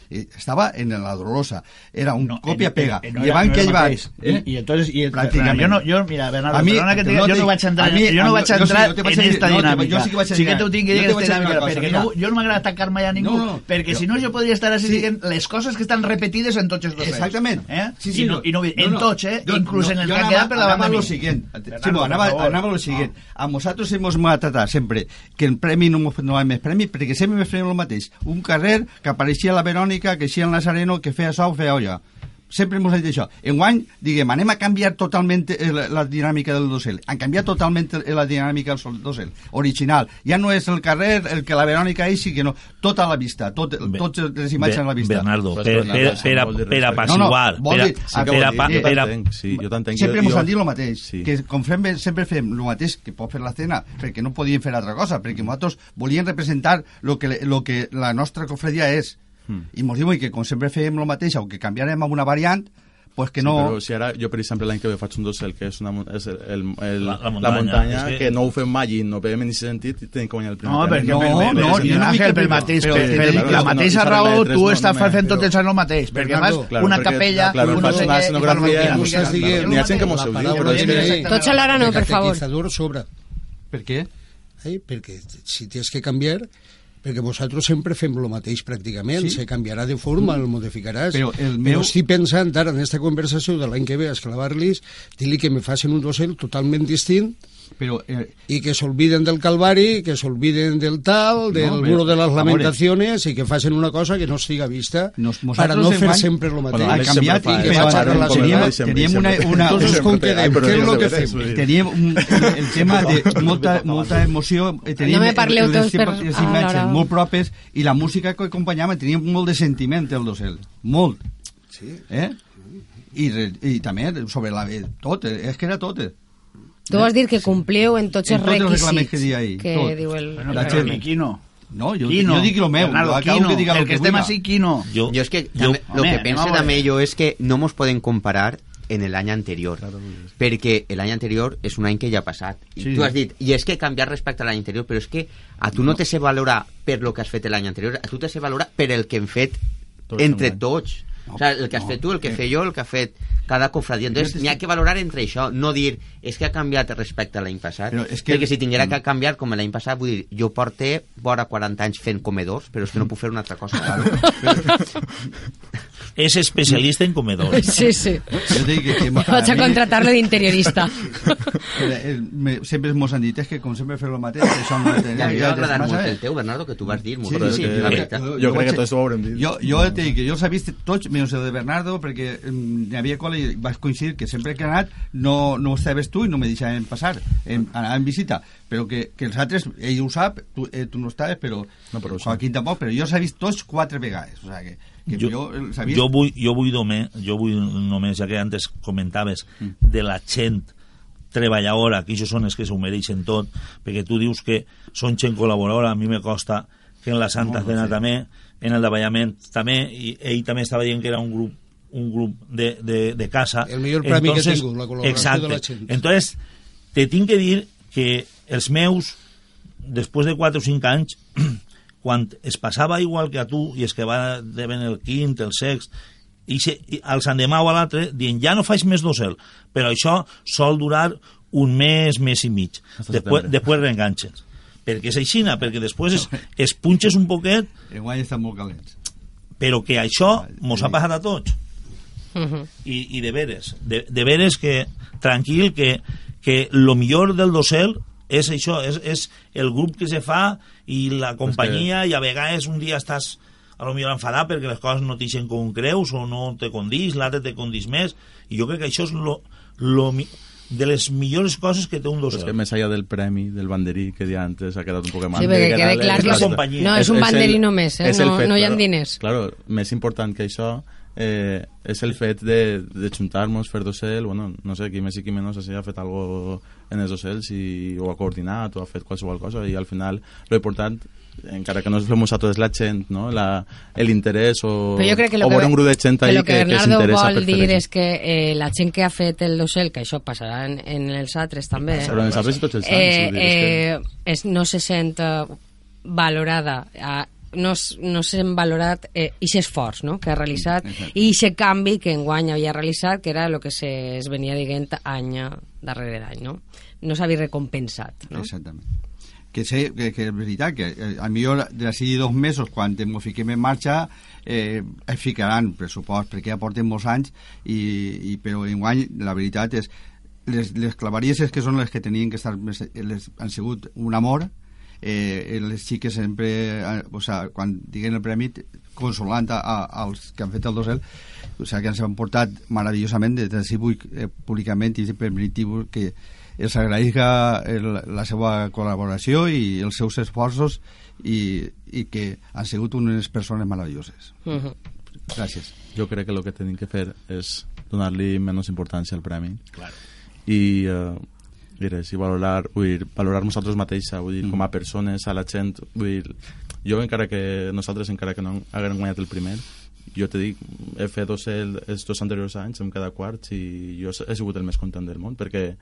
I estava en la dolorosa. Era un No, copia-pega. eh, eh, no I era- van no que ell va... mateix. I, i entonces, i, Pràcticament. jo no, jo, mira, Bernardo, A mi- perdona que te, no jo no vaig entrar, a mi- jo no vaig sí, entrar jo vaig en esta no, dinàmica. jo sí que vaig a sí que t'ho tinc que dir te en vaig esta a dir una dinàmica, cosa, perquè mira. no, jo no m'agrada atacar mai a ningú, No, no, perquè jo- si no jo podria estar així Sí. dient les coses que estan repetides en tots els docents. Exactament. Eh? Sí, sí, I no, i no, en tots, eh? Jo- Inclús en el que ha quedat per la banda a lo meva. siguiente. Bernardo, anava, anava lo siguiente. A nosaltres hemos maltratat sempre que el premi no, no hi ha més premi perquè sempre me feien el mateix. Un carrer que apareixia la Verònica, queeixia el Nazareno, que feia o feia allò. Sempre ens ha dit això. Enguany, diguem, anem a canviar totalment eh, la, la dinàmica del docel. Han canviat totalment eh, la dinàmica del sol- docel. Original. Ja no és el carrer el que la Verònica eixi, que no. Tota a la vista. Tot, Be- totes les imatges Be- a la vista. Bernardo, per, per, sí, per, a- per respecte. apaciguar, No, no, per, a- dir- per, sí, a- que vol dir- per, Jo a- sí, jo t'entenc. Sempre ens han dit el mateix, Sí. que com fem, sempre fem el mateix que pot fer la cena, perquè no podíem fer altra cosa, perquè nosaltres volíem representar lo que, lo que la nostra cofredia és. Hmm. I ens diuen que com sempre fèiem el mateix, o que canviarem a una variant, pues que Sí, no... però si ara jo, per exemple, l'any que ve faig un dossel, que és, una, és el, el, el, La- la, la muntanya, muntanya, que... que- no ho fem mai i no veiem en aquest sentit i tenim que guanyar el primer No, perquè No, per, per, no, per, jo per, no Àngel, pel mateix, Però per, sí, per claro, la mateixa no- raó, no tu no estàs només, fent tot però- els anys el mateix, perquè fas claro, una capella, claro, un fas no sé una què, no sí, n'hi ha gent que mos la ho diu, paraula però és que- de- Tots alhora no, per favor. sobra. Per què? Eh? Perquè si tens que canviar perquè vosaltres sempre fem el mateix pràcticament, Sí. se canviarà de forma, el modificaràs, Però el però meu- estic pensant ara en aquesta conversació de l'any que ve a esclavar-los, dir-li que me facin un dossel totalment distint Però eh, i que s'olviden del Calvari, que s'olviden del tal, del No, muro de veure. lamentaciones i que facin una cosa que no estiga vista Nos- per a nosaltres no fer guany- sempre el mateix. Ha canviat i que però vaig a relacionar teníem una, una, Entonces, com que però què és no el que fem? teníem un, el tema de molta, molta emoció eh, teníem No me parleu les, tots per- les imatges molt propes i la música que acompanyava tenia molt de sentiment el dossel, molt Sí. eh? I, i també sobre la, eh, tot, eh, és que era tot eh? Tu vas dir que compliu en tots En els tots els requisits reclams que diu ahí, que tot. diu el... Bueno, La però gent- i Quino. no, jo, Quino. jo dic el meu Bernardo, Quino. que diga el el que que estem així, Quino. Yo es que yo- també, lo Home, que anem pense a veure. també jo és que no mos poden comparar en l'any anterior perquè l'any anterior és un any que ja ha passat i Sí. tu has dit, i és que canviar respecte a l'any anterior però és que a tu no te sé valorar per lo que has fet l'any anterior, a tu te sé valorar per el que hem fet Tots entre tots No, o sigui, el que has no, fet tu, el que eh. fe jo, el que ha fet cada cofradia. Entonces, n'hi ha que valorar entre això, no dir és que ha canviat respecte a l'any passat. Però és que- Perquè si tinguera Mm. que canviar com l'any passat, vull dir, jo porte vora 40 anys fent comedors, però és que no puc fer una altra cosa. És especialista en comedors. Sí, sí. Jo dic que, que Vaig a contratar-lo d'interiorista. Me, sempre mos han dit és que com sempre fer el mateix això no té Ja, jo massa, molt eh? el teu, Bernardo, que tu vas dir molt. Sí, Sí, sí, que- jo, Jo crec que tot això ho haurem dit. Jo, jo et dic que jo he vist tots, menys el de Bernardo, perquè mm, n'hi havia col·le i vaig coincidir que sempre que he anat no, no estaves tu i no me deixaven passar, em, anava en visita, però que, que els altres, ell ho sap, tu, eh, tu no estaves, però, No, però ho. Joaquín tampoc, però jo he vist tots quatre vegades, o sigui que, que jo, he vist... jo vull, jo vull només, jo vull només, ja que antes comentaves Mm. de la gent treballadora, que això són els que s'ho mereixen tot, perquè tu dius que són gent col·laboradora, a mi me costa que en la Santa No, no Cena sé. també, en el davallament també, i ell també estava dient que era un grup un grup de, de, de casa. El millor premi que he tingut, la col·laboració exacte. de la gent. Entonces, te tinc que dir que els meus, després de 4 o 5 anys, quan es passava igual que a tu i es que va deben el quint, el sext, i, se, i els endemà o a l'altre dient ja no faig més dossel, però això sol durar un mes, mes i mig. Hasta Després, després reenganxes. Perquè és aixina, perquè després es, es punxes un poquet, Enguany estan molt calents. però que això mos ha passat a tots. Mhm. I, i de veres, de, de veres que, tranquil, que, que lo millor del dossel és això, és, és el grup que se fa i la companyia, i a vegades un dia estàs a lo millor enfadat perquè les coses no t'ixen com creus o no te condís, l'altre te condís més i jo crec que això és lo, lo, mi- de les millors coses que té un Però és que més allà del premi, del banderí, que dia antes ha quedat un poc mal. Sí, perquè que quede era- clar és que la és- companyia. no, és un banderí només, eh? No- fet, no hi ha claro, diners. Claro, més important que això eh, és el fet de, de juntar-nos, fer dossel, bueno, no sé, qui més i qui menys ha fet algo en els docels i ho ha coordinat o ha fet qualsevol cosa i al final lo important encara que no es fem nosaltres la gent no? la, l'interès o, Però jo crec que o veure un grup de gent que, ahí que que, s'interessa vol per fer dir és que eh, la gent que ha fet el dossel, que això passarà en, en els altres també, eh? en els altres tots els anys eh, és que- eh, es, no se sent eh, valorada eh, no, no sent valorat eh, aquest esforç no? que ha realitzat Exacte. i aquest canvi que enguany havia realitzat que era el que se es venia dient any darrere any no, no s'havia recompensat no? Exactament. Que sé que, que és veritat que eh, a millor d'ací dos mesos quan ens fiquem en marxa eh, es ficaran pressupost perquè ja porten molts anys i, i però enguany la veritat és les, les clavaries que són les que tenien que estar més, les, han sigut un amor eh, les xiques sempre eh, o sea, quan diguen el premi consolant a, a, als que han fet el dosel o sea, que ens han portat meravellosament des d'ací vull eh, públicament i permitiu que els agraïsca el, la seva col·laboració i els seus esforços i, i que han sigut unes persones meravelloses Mhm. gràcies jo crec que el que tenim que fer és donar-li menys importància al premi Claro. i eh, diré, si valorar, vull dir, valorar nosaltres mateixa, vull dir, Mm. com a persones, a la gent, vull dir, jo encara que nosaltres encara que no haguem guanyat el primer, jo te dic, he fet dos, el, els dos anteriors anys amb cada quarts i jo he sigut el més content del món perquè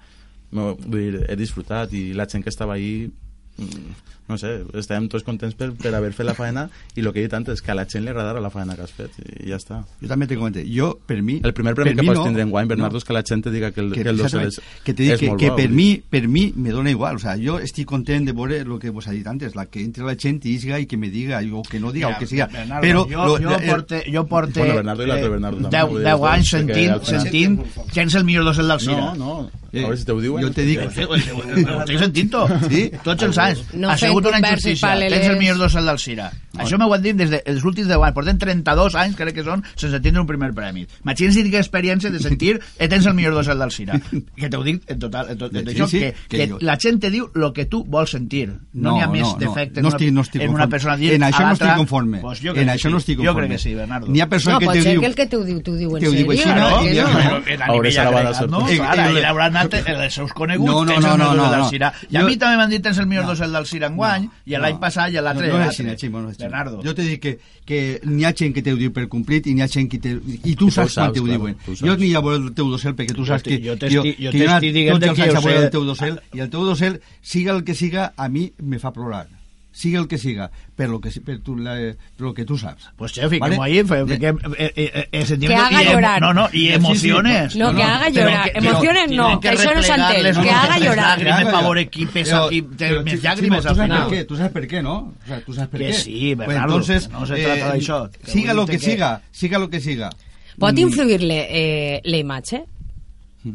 vull dir, he disfrutat i la gent que estava ahí mm, no sé, estàvem tots contents per, per haver fet la faena i el que he dit antes, que a la gent li agradara la faena que has fet i ja està. Jo també te comenté, jo, per mi... El primer premi per que pots no, tindre en guany, Bernardo, no. és que la gent te diga que el, que, que, el dorsal és, que te dic és que, molt que bo, per vull mi, per mi me dona igual, o sea, jo estic content de veure el que vos ha dit antes, la que entre la gent i isga i que me diga, o que no diga, o que siga. Bernardo, Però jo, lo- jo, porte, jo porte Bueno, Bernardo i l'altre Bernardo també, 10, vull dir, 10 els dos, anys sentint, sentint que ets el millor docent del Cira. No, no, Eh, a veure si te ho diuen. jo te dic- Ho estic sentint-ho. Sí? Tots els anys. No ha fent una injustícia. paral·leles. Tens el millor dorsal del Cira. Això m'ho han dit des dels últims 10 anys. Portem 32 anys, crec que són, sense tindre un primer premi. Imagina't si tinc experiència de sentir que tens el millor dorsal del Cira. Que t'ho dic en total, en tot, en Sí, això, sí, que, que que, jo- la gent te diu el que tu vols sentir. No No, n'hi ha més no, no. defecte No en, una, estic- no estic en una conforme. persona dir En això no estic conforme. Pues jo En que això sí. no estic Jo conforme. crec que sí, Bernardo. N'hi ha persona No, que pot te ser diu... que el que t'ho diu, t'ho diu en T'ho diu sèrio. així, no? que I- no? Però que a Hauré nivell ser la bala agregat, no? sorpresa. Clar, Eh, eh, anat els seus coneguts, No, no, tens no, el no, no, no. I a Jo- mi també m'han dit tens el millor docent del Cira enguany, i l'any passat i l'altre... no, no és així, no és així. Bernardo. Jo te dic que, que n'hi ha gent que t'ho diu per complit i n'hi ha gent que te... I tu I tu saps quan saps, t'ho clar, diuen. saps. Jo n'hi ha a veure el teu dossel perquè tu saps te- que... jo t'estic- que dient tots els que anys jo a veure sé- el teu dossel i el teu dossel, siga el que siga, a mi me fa plorar. Siga el que siga, per lo que, si- per tu, la, per lo que tu saps. Pues che, fiquem Vale? ahí, fe- fiquem, eh, eh, eh, eh, Que haga y llorar. No, no, y Sí, sí, emociones. No, que haga llorar. que- Emociones pero no, tienen que això no s'entén. Que haga llorar. ya. veure aquí pesa aquí Chimo, llàgrimes tú al sabes final. por qué, tú sabes por qué, ¿no? O sea, tú sabes por Que qué. sí, Pues Bernardo, entonces, no se trata d'això. Que Siga lo que que- siga, siga lo que siga. Pot Mm, influir-le eh, la imatge?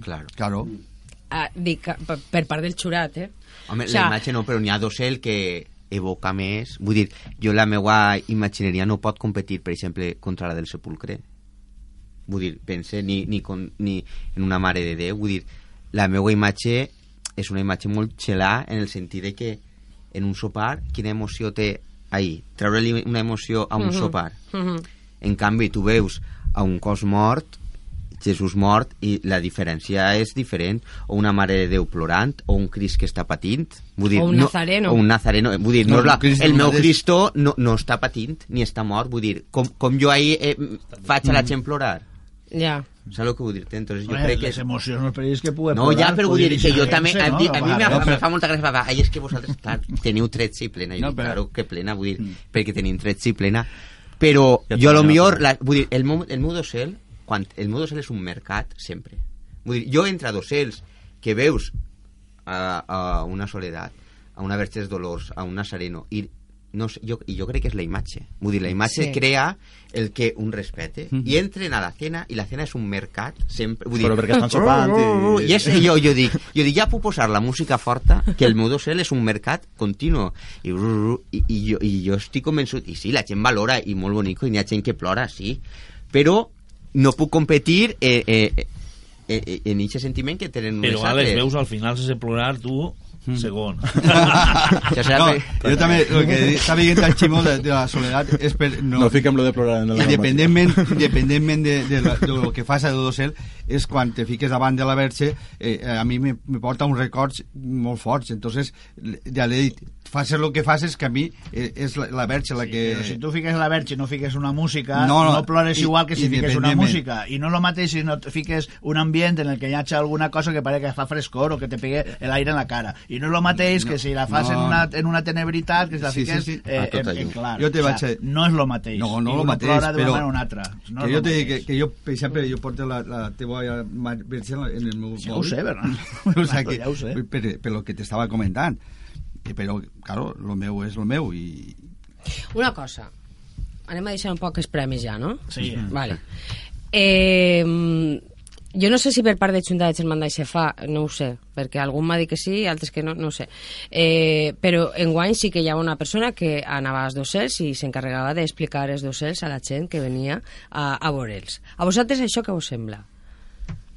Claro. Claro. Ah, dic, per, per part del xurat, eh? Home, O la sea, imatge no, però n'hi ha docel que evoca més... Vull dir, jo la meva imagineria no pot competir, per exemple, contra la del sepulcre. Vull dir, pense ni, ni, con, ni en una mare de Déu. Vull dir, la meva imatge és una imatge molt xelà en el sentit de que en un sopar, quina emoció té ahir? Treure-li una emoció a un Mhm. sopar. Mhm. En canvi, tu veus a un cos mort, Jesús mort, i la diferència és diferent. O una Mare de Déu plorant, o un Crist que està patint. Vull dir, O un no, nazareno. O un nazareno. Vull dir, no, No, és la, el meu. Cristo no, no està patint, ni està mort. Vull dir, com, com jo ahir eh, faig a la gent plorar. Ja. Saps el que vull dir-te? Entonces, jo crec que... les emocions no perill que puguen No, ja, però vull dir que jo també... A, no? mi- a mi no, me fa molta gràcia. va, Ai, és que vosaltres, clar, teniu 13 i plena. I No, però- claro que plena, vull dir, perquè tenim 13 i plena. Però jo, a lo millor, la- la, vull dir, el meu, el meu docel, quan el meu docel és un mercat, sempre. Vull dir, jo entre docels que veus a, a una soledat, a una Verges Dolors, a un Nazareno, i no sé, jo, i jo crec que és la imatge. Vull dir, la imatge Sí. crea el que un respete. Mhm. I entren a la cena, i la cena és un mercat, sempre. Vull dir, Però perquè estan sopant i... i és, jo, jo dic, jo dic, ja puc posar la música forta, que el meu docel és un mercat continu. I, i, i, jo, i jo estic convençut, i sí, la gent valora, i molt bonic, i n'hi ha gent que plora, sí, però no puc competir eh, eh, eh, eh, en aquest sentiment que tenen Però altres. veus al final sense plorar tu segon. Això serà No, jo també, el que està veient el Ximo de, de la soledat és per... No, no fiquem lo de plorar en la independentment, independentment de, de, la, de lo que fas a Dodocel és quan te fiques davant de la Verge eh, a mi me, me porta uns records molt forts. Entonces ja l'he dit facis el que facis que a mi eh, és la, la Verge la que Però si tu fiques la verge no fiques una música, No, no, no, plores i- igual que si fiques una música. I no lo mateix si no fiques un ambient en el que hi hagi alguna cosa que pare que fa frescor o que te pegue l'aire en la cara. I no lo mateix No, que si la fas no. en, una, en una tenebritat, que si la Sí, sí, fiques sí. Eh, A tot en, en clar. Jo te O vaig sea, a- No és lo mateix. No, no I el mateix, però... o una altra. No que és jo te que, que jo, per exemple, jo porto la, la teva verge en el meu Ja ho sé, Bernat. o sea que, Ja ho sé. Per, per lo que t'estava comentant. Eh, Però, claro, lo meu és lo meu i... Una cosa. Anem a deixar un poc els premis ja, no? Sí. Vale. Eh, jo no sé si per part de Junta de Germandà se fa, no ho sé, perquè algun m'ha dit que sí, altres que no, no ho sé. Eh, però enguany sí que hi ha una persona que anava als docents i s'encarregava d'explicar els docents a la gent que venia a, a veure'ls. A vosaltres això què us sembla?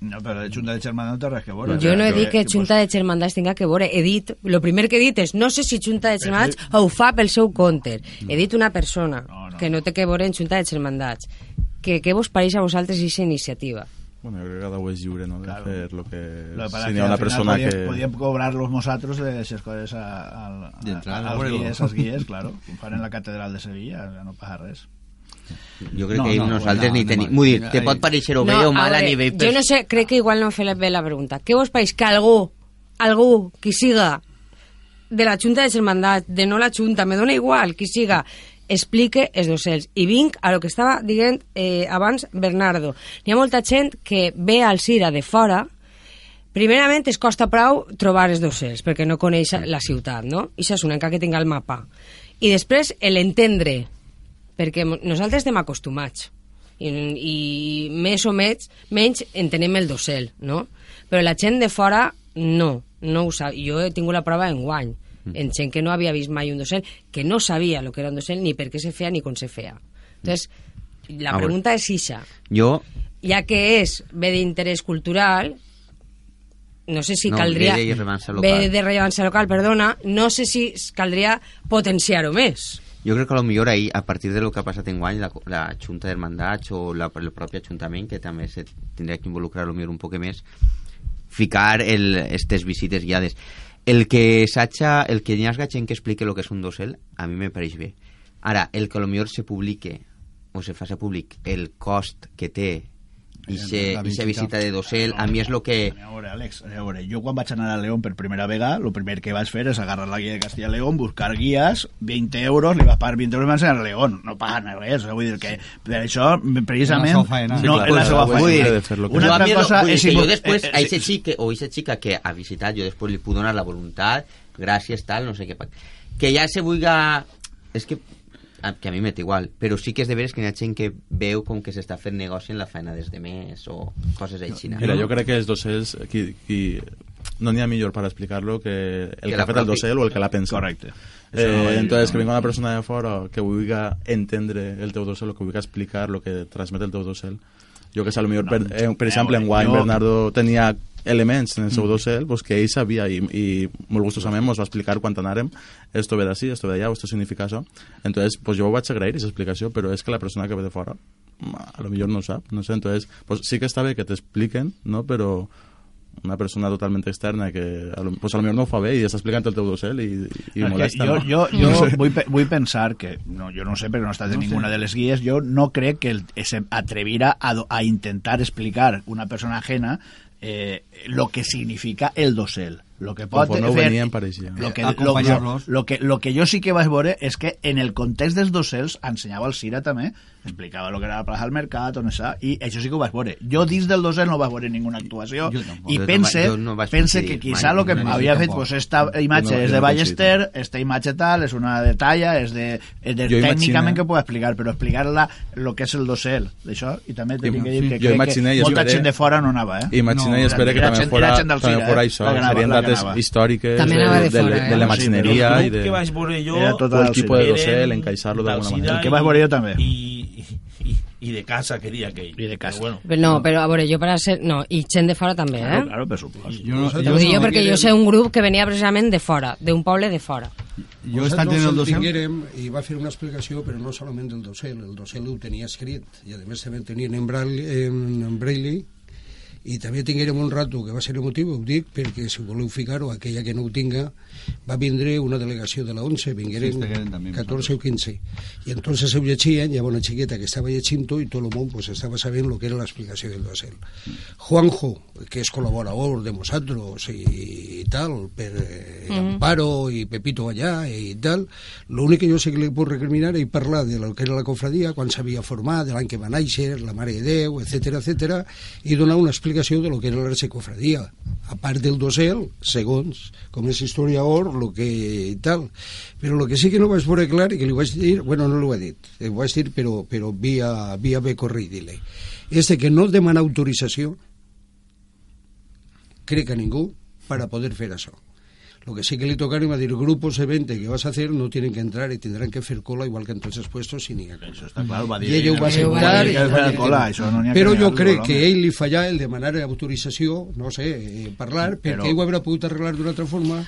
No, però de Junta de Germana no té res que veure. Jo no he dit que pues, Junta de Germandats tinga que veure. He dit, el primer que he dit és, no sé si Junta de Germandats ho fa pel seu compte. He dit una persona No, no. que no té que veure en Junta de Germandats. Que, què vos pareix a vosaltres aquesta iniciativa? Bueno, jo crec que cada un és lliure, no?, de Claro. fer lo que... Lo que si es que una persona que... podíem cobrar-los nosotros de esas cosas a, a, a, a, guies, als guies, claro, com fan en la catedral de Sevilla, ja no passa res. Jo crec No, que no, nosaltres no, ni no, tenim... no, Vull dir, no, te pot pareixer o bé o a mal a veure, nivell... Jo no sé, crec que igual no he fet bé la pregunta. Què vos pareix que algú, algú qui siga de la Junta de Germandat, de no la Junta, me dona igual, qui siga, explique els docents. I vinc a lo que estava dient eh, abans Bernardo. N'hi ha molta gent que ve al Cira de fora, primerament es costa prou trobar els docents, perquè no coneix la ciutat, no? I això és una encara que tinga el mapa. I després l'entendre, perquè nosaltres estem acostumats i, i més o menys, menys entenem el docel, no? Però la gent de fora no, no ho sap. Jo he tingut la prova en guany, en gent que no havia vist mai un docel, que no sabia el que era un docel, ni per què se feia ni com se feia. Entonces, la A veure. pregunta és ixa. Jo, Ja que és bé d'interès cultural, no sé si No, caldria... ve de rellevància local. Ve de rellevància local, perdona. No sé si caldria potenciar-ho més. Jo crec que lo millor ahir, a partir de lo que ha passat en guany, la, la Junta d'Hermandats o la, el propi Ajuntament, que també se tindria que involucrar lo millor un poc més, ficar el, estes visites guiades. El que s'haja, el que hi hagi gent que explique el que és un dosel, a mi me pareix bé. Ara, el que lo millor se publique o se faci públic el cost que té i aquesta visita. visita de dosel, a mi és el que... A veure, Àlex, a veure, jo quan vaig anar a León per primera vegada, el primer que vaig fer és agarrar la guia de Castilla León, buscar guies, 20 euros, li va pagar 20 euros i m'ensenyar a León. No paguen res, vull dir que per això, precisament, no, Sí, clar, és la seva que- Una altra cosa vull dir és... que jo després, eh, a eh, aquesta sí, xica o a aquesta xica que ha visitat, jo després li puc donar la voluntat, gràcies, tal, no sé què. Que ja se vulga... És que a, que a mi m'és igual, però sí que és de veres que hi ha gent que veu com que s'està fent negoci en la feina des de més o coses així. Mira, jo crec que els docents, qui, qui, no n'hi ha millor per explicar-lo que el Que que, ha fet el docent o el que l'ha pensat. Correcte. No Eh, dir- entonces, que no. venga una persona de fora que vulgui entendre el teu docent, o que vulgui explicar el que transmet el teu docent. Jo que sé, potser, per, eh, per exemple, en guany jo- Bernardo tenia elements en el seu docent pues, que ell sabia i, i molt gustosament ens va explicar quan anàrem esto ve d'ací, esto ve d'allà, esto significa això entonces pues, jo ho vaig agrair, aquesta explicació però és que la persona que ve de fora a lo millor no ho sap, no sé, entonces pues, sí que està bé que t'expliquen, no? però una persona totalment externa que a lo, pues a lo millor no ho fa bé i està explicant el teu docent i, i molesta jo, no? jo, jo No sé. vull, vull pensar que, no, jo no sé perquè no he estat en ninguna de les guies, jo no crec que el, se atrevira a, a intentar explicar una persona ajena eh, lo que significa el dosel. Lo que pot Conforme fer, venien, pareixia. Lo que, lo, acompanyar-los. lo, que, lo que jo sí que vaig veure és que en el context dels docels ensenyava el Cira també, explicava el que era la plaça del mercat, on està, i això sí que ho vaig veure. Jo dins del docel no vaig veure ninguna actuació Jo tampoc. i no pense, jo no vaig pense que quizá lo que No, no, havia fet pues, esta imatge no- és de no Ballester, esta imatge tal, és una de talla, és de, és de tècnicament imagine- que puc explicar, però explicar-la el que és el docel, d'això, i també t'he que dir que jo crec i que molta gent de fora no anava, eh? Imagina i No, espera que també fora, també fora eh? això, que serien que dates històriques de, de de, de, eh? de la No, sí, machineria el i de... que vaig veure jo Era tot el el tipus de docel, encaixar-lo d'alguna manera. El que vaig veure jo també. I, i, de casa, que dia aquell. I de casa. Però bueno, Però no, però a veure, jo per a ser... No, i gent de fora també, Claro, eh? claro, per supost. Jo, no, T'ho dic jo perquè jo sé un grup que venia precisament de fora, d'un poble de fora. jo he estat en el el docent... tinguérem i va fer una explicació, però no solament del docent, el docent ho tenia escrit, i a més també tenien en, braille, en, en braille, i també tinguérem un rato que va ser emotiu, ho dic, perquè si voleu ficar-ho, aquella que no ho tinga, va vindre una delegació de la 11, vingueren Sí, estigueren també 14 o 15, i entonces ho llegien, hi havia una xiqueta que estava llegint-ho i tot el món pues, estava sabent el que era l'explicació del docent. Juanjo, que és col·laborador de nosaltres i, i tal, per eh, Amparo i Pepito allà i tal, l'únic que jo sé que li puc recriminar és parlar de lo que era la cofradia, quan s'havia format, de l'any que va néixer, la Mare de Déu, etc etc i donar una explicació de lo que era la cofradia. A part del dosel, segons, com és historiador, lo que tal. Però el que sí que no vaig veure clar i que li vaig dir, bueno, no l'ho he dit, ho vaig dir però, però via, via bé corridile, és de que no demana autorització crec a ningú para poder fer això. Lo que sí que le tocaron va dir grupos de 20 que vas a hacer no tienen que entrar y tendrán que hacer cola igual que en todos esos puestos sin ni a Això està clar, va dir. I ell ho va i que cola, que això no ha però que jo crec que ell li falla el demanar autorització, no sé, eh, parlar, perquè Però- ell ho haurà pogut arreglar d'una altra forma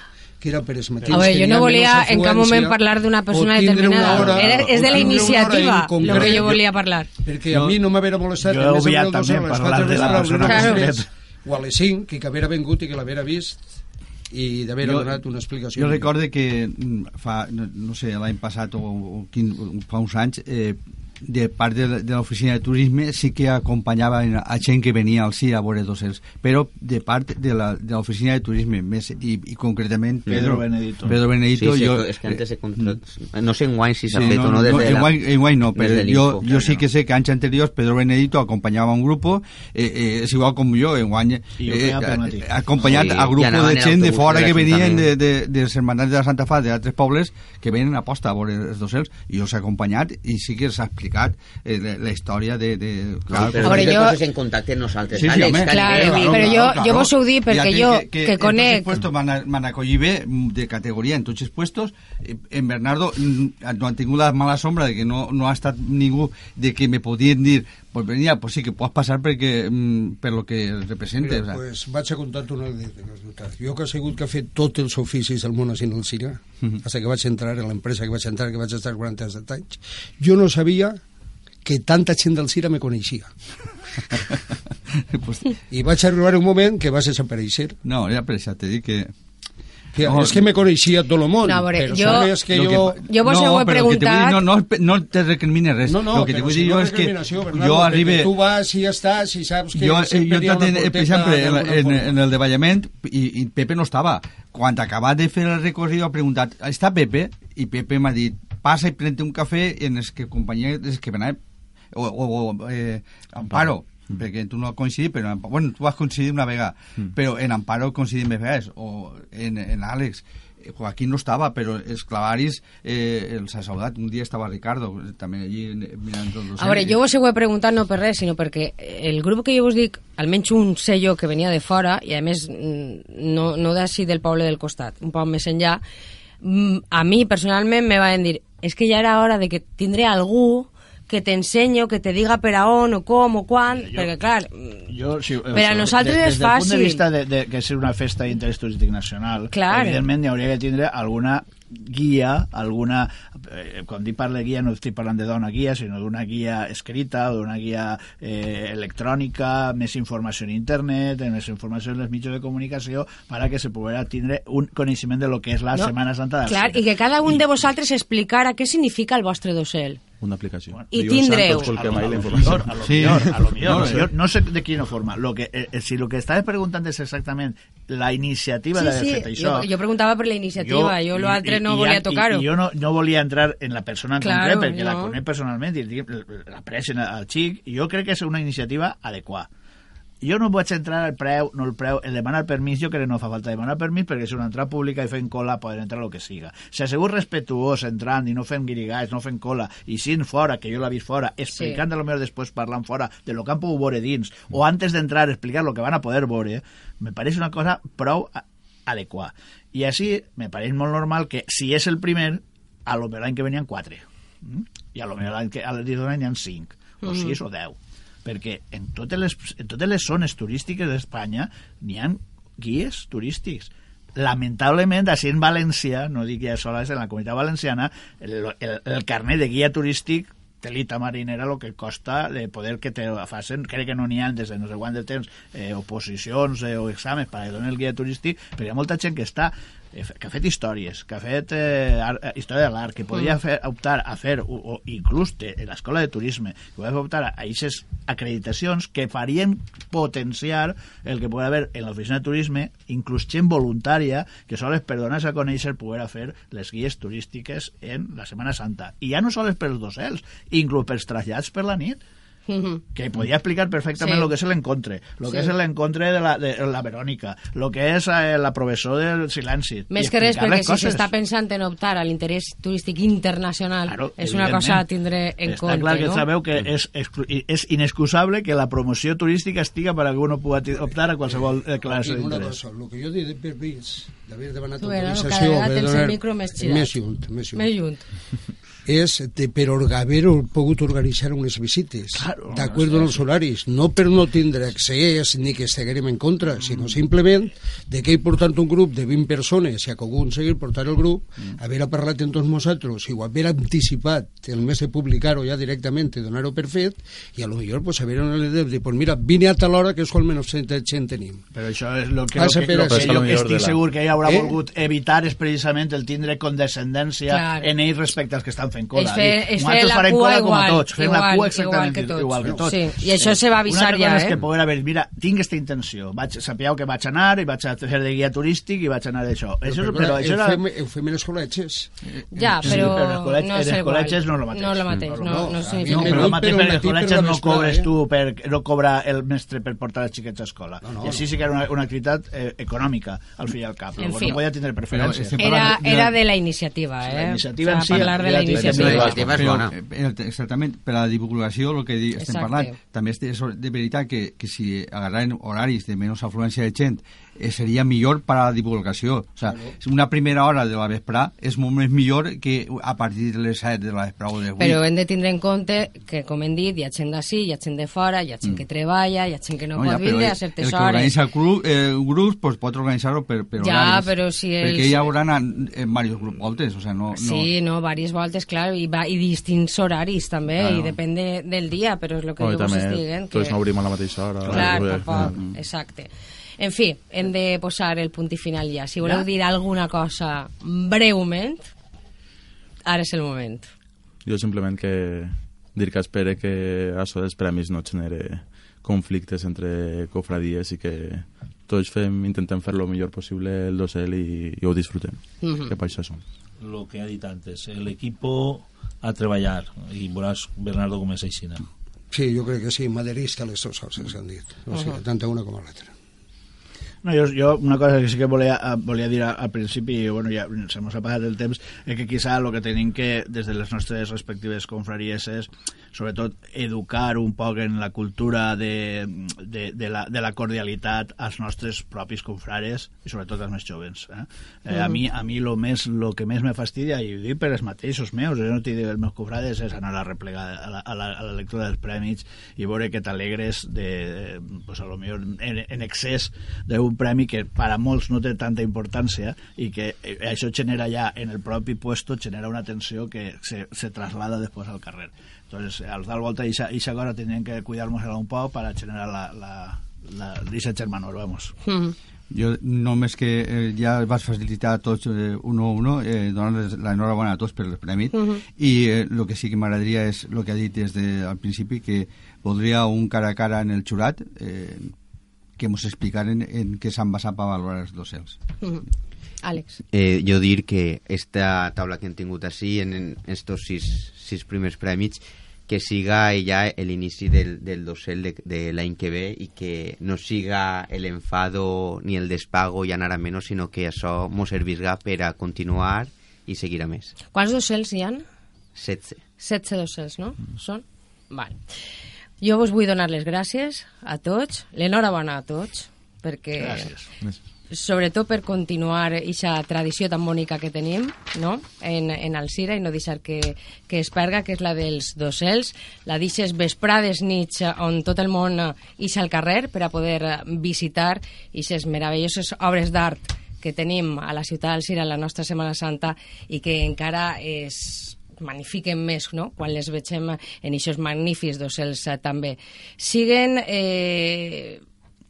que era per els matins. A veure, jo no volia en cap moment parlar d'una persona o determinada. hora- Era, és de o la iniciativa el que jo volia parlar. perquè a mi no m'haver molestat Jo que he més obviat també parlar de la persona tres, o a les 5, que haver vingut i que l'haver vist i d'haver donat una explicació. Jo recorde que mm, fa, no, no sé, l'any passat o, o quin, fa uns anys, eh, de part de, la- de l'oficina de turisme sí que acompanyava a gent que venia al CIR a veure docents, però de part de la- de l'oficina de turisme més, i, i concretament Pedro Benedito. Pedro Benedito sí, jo, és que antes de contra... No sé en guany si s'ha Sí, fet o no des de la... enguany, enguany no, però jo, yo sí que sé que anys anteriors Pedro Benedito acompañaba a un grupo, eh, eh, es igual como yo, enguany, I jo eh, feia pel matí. acompanyat Sí, a anaven de en gent de fora de que venien de, de, de les hermandats de la Santa Fa, de altres pobles, que venen a posta a veure els docents, i jo s'ha acompanyat i sí que s'ha explicat eh, la, la història de... de Clar, però Ahora, Ahora, jo- coses en contacte amb nosaltres. Sí, sí, Àlex, home. que Claro, i- però jo- jo vos ho dic perquè jo, que en conec- tots els puestos m'han acollit bé, de categoria, en tots els puestos. Eh, En Bernardo mm, no han tingut la mala sombra de que no, no ha estat ningú de que me podien dir pues venia, pues sí que pots passar perquè, mm, per lo que representa. Mira, o sea. pues, vaig a contar una anècdota. Jo que he sigut que he fet tots els oficis del món així en el Cira, fins que vaig entrar en l'empresa que vaig entrar, que vaig estar 47 anys, jo no sabia que tanta gent del Cira me coneixia. pues, I vaig arribar un moment que vas desaparèixer. no, ja per això t'he dit que... Que, No, és que me coneixia tot el món, No, veure, però jo- sabes que jo... que- Jo vos ho he però el que te vull dir, preguntat- No, no, no te recrimines res. No, no, el que te vull si dir no jo és és que Bernardo, jo arribe... Tu vas i ja està, si saps que jo, eh, jo traten, per exemple, en, en, en el davallament i, i Pepe no estava quan acaba de fer el recorrido ha preguntat està Pepe? i Pepe m'ha dit passa i pren un cafè en els que companyia és que venava o, o, o eh, Amparo perquè tu no has coincidit, però bueno, tu vas coincidir una vegada, però en Amparo coincidim més vegades, o en, en Àlex. Eh, Joaquín no estava, però els clavaris eh, els ha saudat. Un dia estava Ricardo, també allí mirant tots els... A veure, jo vos ho he preguntat no per res, sinó perquè el grup que jo vos dic, almenys un sello que venia de fora, i a més mm, no, no d'ací del poble del costat, un poc més enllà, mm, a mi personalment me van dir és que ja era hora de que tindré algú que t'ensenyo, que te diga per a on o com o quan, perquè clar, Jo, sí, Per a nosaltres des, és des del punt fàcil. de vista de, de que és una festa d'interès turístic nacional, Clar. evidentment hi hauria que tindre alguna guia, alguna... Eh, quan dic parle de guia no estic parlant de dona guia, sinó d'una guia escrita o d'una guia eh, electrònica, més informació en internet, més informació en els mitjans de comunicació, per a que se poguera tindre un coneixement de lo que és la No, Setmana Santa clar, i que cada un de vosaltres explicara què significa el vostre dossel. Una aplicació. I Dilluns tindreu. Sant, tots a lo, la a lo millor, a lo Sí. millor, a lo millor. No, eh. no sé de quina forma. Lo que, eh, eh, si lo que estava preguntant és exactament la iniciativa Sí, d'haver sí, fet això... jo, jo preguntava per la iniciativa, jo, jo l'altre no volia tocar-ho. I, jo no, no volia entrar en la persona en Claro, concret, perquè la no. conec personalment i dic, l'aprecien al xic, i jo crec que és una iniciativa adequada. Jo no vaig entrar al preu, no el preu, el demanar permís, jo crec que no fa falta demanar permís perquè és una entrada pública i fent cola poden entrar el que siga. Si assegur respetuós entrant i no fent guirigats, no fent cola, i sint fora, que jo l'he vist fora, explicant sí. a lo millor després parlant fora de lo que han pogut veure dins, o antes d'entrar explicar lo que van a poder veure, me pareix una cosa prou adequada. I així me pareix molt normal que si és el primer, a lo millor l'any que venien quatre. Mm? I a lo millor l'any que a l'any n'hi ha cinc, o Mhm. sis o deu perquè en totes les, en totes les zones turístiques d'Espanya n'hi ha guies turístics. Lamentablement, així en València, no dic ja sola, és en la comunitat valenciana, el, el, el carnet de guia turístic telita marinera el que costa de poder que te facin, crec que no n'hi ha des de no sé quant de temps eh, oposicions eh, o exàmens per donar el guia turístic, però hi ha molta gent que està que ha fet històries, que ha fet eh, art, eh, història de l'art, que podria fer, optar a fer, o, o inclús en l'escola de turisme, que podria optar a aquestes acreditacions que farien potenciar el que pugui haver en l'oficina de turisme, inclús gent voluntària, que sols per donar-se a conèixer poder fer les guies turístiques en la Setmana Santa. I ja no sols pels docents, inclús pels trasllats per la nit que podia explicar perfectament Sí. el que és l'encontre, el Sí. que és l'encontre de la, de la Verònica, el que és eh, la professor del silenci. Més que res, perquè si s'està pensant en optar a l'interès turístic internacional, Claro, és una cosa a tindre en Està compte, clar que no? sabeu que és, és inexcusable que la promoció turística estiga per a que uno pugui optar a qualsevol eh, classe d'interès. cosa, el que jo dic de permís, d'haver demanat Tu, autorització... cada vegada tens el micro més girat. Més junt, més junt. Més junt. És de, per haver pogut organitzar unes visites. Claro, d'acord amb els horaris. No per no tindre accés ni que estiguem en contra, sinó simplement de que he portat un grup de 20 persones i ha aconseguit portar el grup haver parlat amb tots nosaltres i ho haver anticipat el mes de publicar-ho ja directament i donar-ho per fet i a lo millor pues, haver una idea de pues, mira, vine a tal hora que és quan menys gent tenim. Però això és el que, Passa lo que, lo que Lo millor estic de la- segur que ell haurà Eh? volgut evitar és precisament el tindre condescendència Clar. en ell respecte als que estan fent cola. És fer- Dic, és fer nosaltres la farem cua cola com a igual, tots, fem la igual, cua exactament igual que tots. igual que tots. Sí, i això se va avisar Una altra ja, cosa és eh? que poder haver, mira, tinc aquesta intenció, vaig, sapigueu que vaig anar i vaig a fer de guia turístic i vaig anar d'això. Això, però, però, això era... fem, ho fem en les col·letges. Ja, Sí, però, però en els col·letges- no en és els igual. col·letges no és el mateix. No és el mateix, no, no, No, significa No, me però el mateix però per el els la no vesprada, cobres eh? tu, per, no cobra el mestre per portar els xiquets a escola. No, no, I així sí que era una, una activitat eh, econòmica, al fi i al cap. En Però fi. no podia tindre preferència. Però, Era, era de la iniciativa, eh? La iniciativa O en sí, parlar de ja la té- iniciativa. La iniciativa és però, bona. eh, el- exactament, per a la divulgació, el que di- estem Exacte. parlant, també és de, de veritat que, que si agarraren horaris de menys afluència de gent, eh, seria millor per a la divulgació. O sea, una primera hora de la vesprà és molt més millor que a partir de les 7 de la vesprà o de les 8. Però hem de tindre en compte que, com hem dit, hi ha gent d'ací, hi ha gent de fora, hi ha gent que treballa, hi ha gent que no, Mm. ja, pot però vindre a el, certes el que hores. organitza el grup, eh, grup pues, pot organitzar-ho per, per Ja, horaris. però si els- Perquè hi haurà en, en diversos grups voltes, o sea, no... no Sí, no, diverses voltes, clar, i, va, i distints horaris també, Claro. i depèn de, del dia, però és el que No, jo vos també estic dient. tots no obrim a la mateixa hora. Clar, tampoc, mm. exacte. En fi, hem de posar el punt i final ja. Si voleu Ja? dir alguna cosa breument, ara és el moment. Jo simplement que dir que espere que això dels premis no genere conflictes entre cofradies i que tots fem, intentem fer lo millor possible el dosel i, i ho disfrutem, Mhm. que per això som. Lo que ha dit antes, el equipo a treballar i veuràs, Bernardo, com és així. Sí, jo crec que sí, maderista les dues coses que han dit. O sigui, tant una com l'altra. No, jo, jo una cosa que sí que volia, eh, volia dir al principi, bueno, ja se mos ha passat el temps, és que quizà el que tenim que, des de les nostres respectives confraries, és sobretot educar un poc en la cultura de, de, de, la, de la cordialitat als nostres propis confrares i sobretot als més jovens. Eh? Eh, a mi, a mi lo, més, lo que més me fastidia, i ho dic per els mateixos meus, jo no t'hi dic els meus confrades, és anar a replegar a la, a la, a la lectura dels prèmits i veure que t'alegres de, pues, a lo millor en, en excés d'un premi que per a molts no té tanta importància i que eh, això genera ja en el propi puesto genera una tensió que se, se traslada després al carrer. Entonces, al dar volta i esa cosa tendrían que cuidárnosla un poc para generar la, la, la, esa germanor, vamos. Mhm. Jo només que eh, ja vas facilitar a tots eh, un a uno, eh, donar l'enhorabona a tots per el premi i eh, el que sí que m'agradaria és el que ha dit des de, al principi que voldria un cara a cara en el jurat eh, que ens explicaren en què s'han basat per valorar els docents. Mhm. Àlex. Eh, jo dir que esta taula que hem tingut així en, en estos sis, sis primers prèmits que siga ja l'inici del, del dosel de, de l'any que ve i que no siga l'enfado ni el despago i anar a menys, sinó que això mos servisga per a continuar i seguir a més. Quants docents hi han? 16. 16 docents, no? Són? Vale. Jo vos vull donar les gràcies a tots, l'enhorabona a tots, perquè... Gràcies. Sobretot per continuar aquesta tradició tan bonica que tenim no? en, en Alcira i no deixar que, que es perga, que és la dels docels, la d'ixes vesprades nits on tot el món ix al carrer per a poder visitar aquestes meravelloses obres d'art que tenim a la ciutat d'Alcira en la nostra Setmana Santa i que encara es magnifiquen més no? quan les vegem en aquests magnífics docels eh, també. Siguen eh,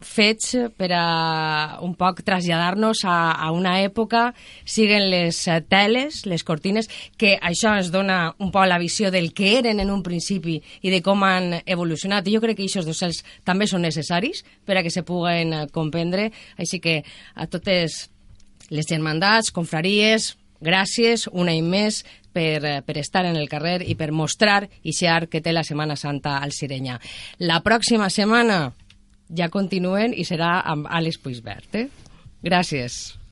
fets per a un poc traslladar-nos a, a una època, siguen les eh, teles, les cortines, que això ens dona un poc la visió del que eren en un principi i de com han evolucionat. I jo crec que aquests docels també són necessaris per a que se puguen eh, comprendre. Així que a totes les germandats, confraries, gràcies un any més per, eh, per estar en el carrer i per mostrar i art que té la Setmana Santa al Sirenya. La pròxima setmana ja continuen i serà amb Àlex Puigvert. Eh? Gràcies.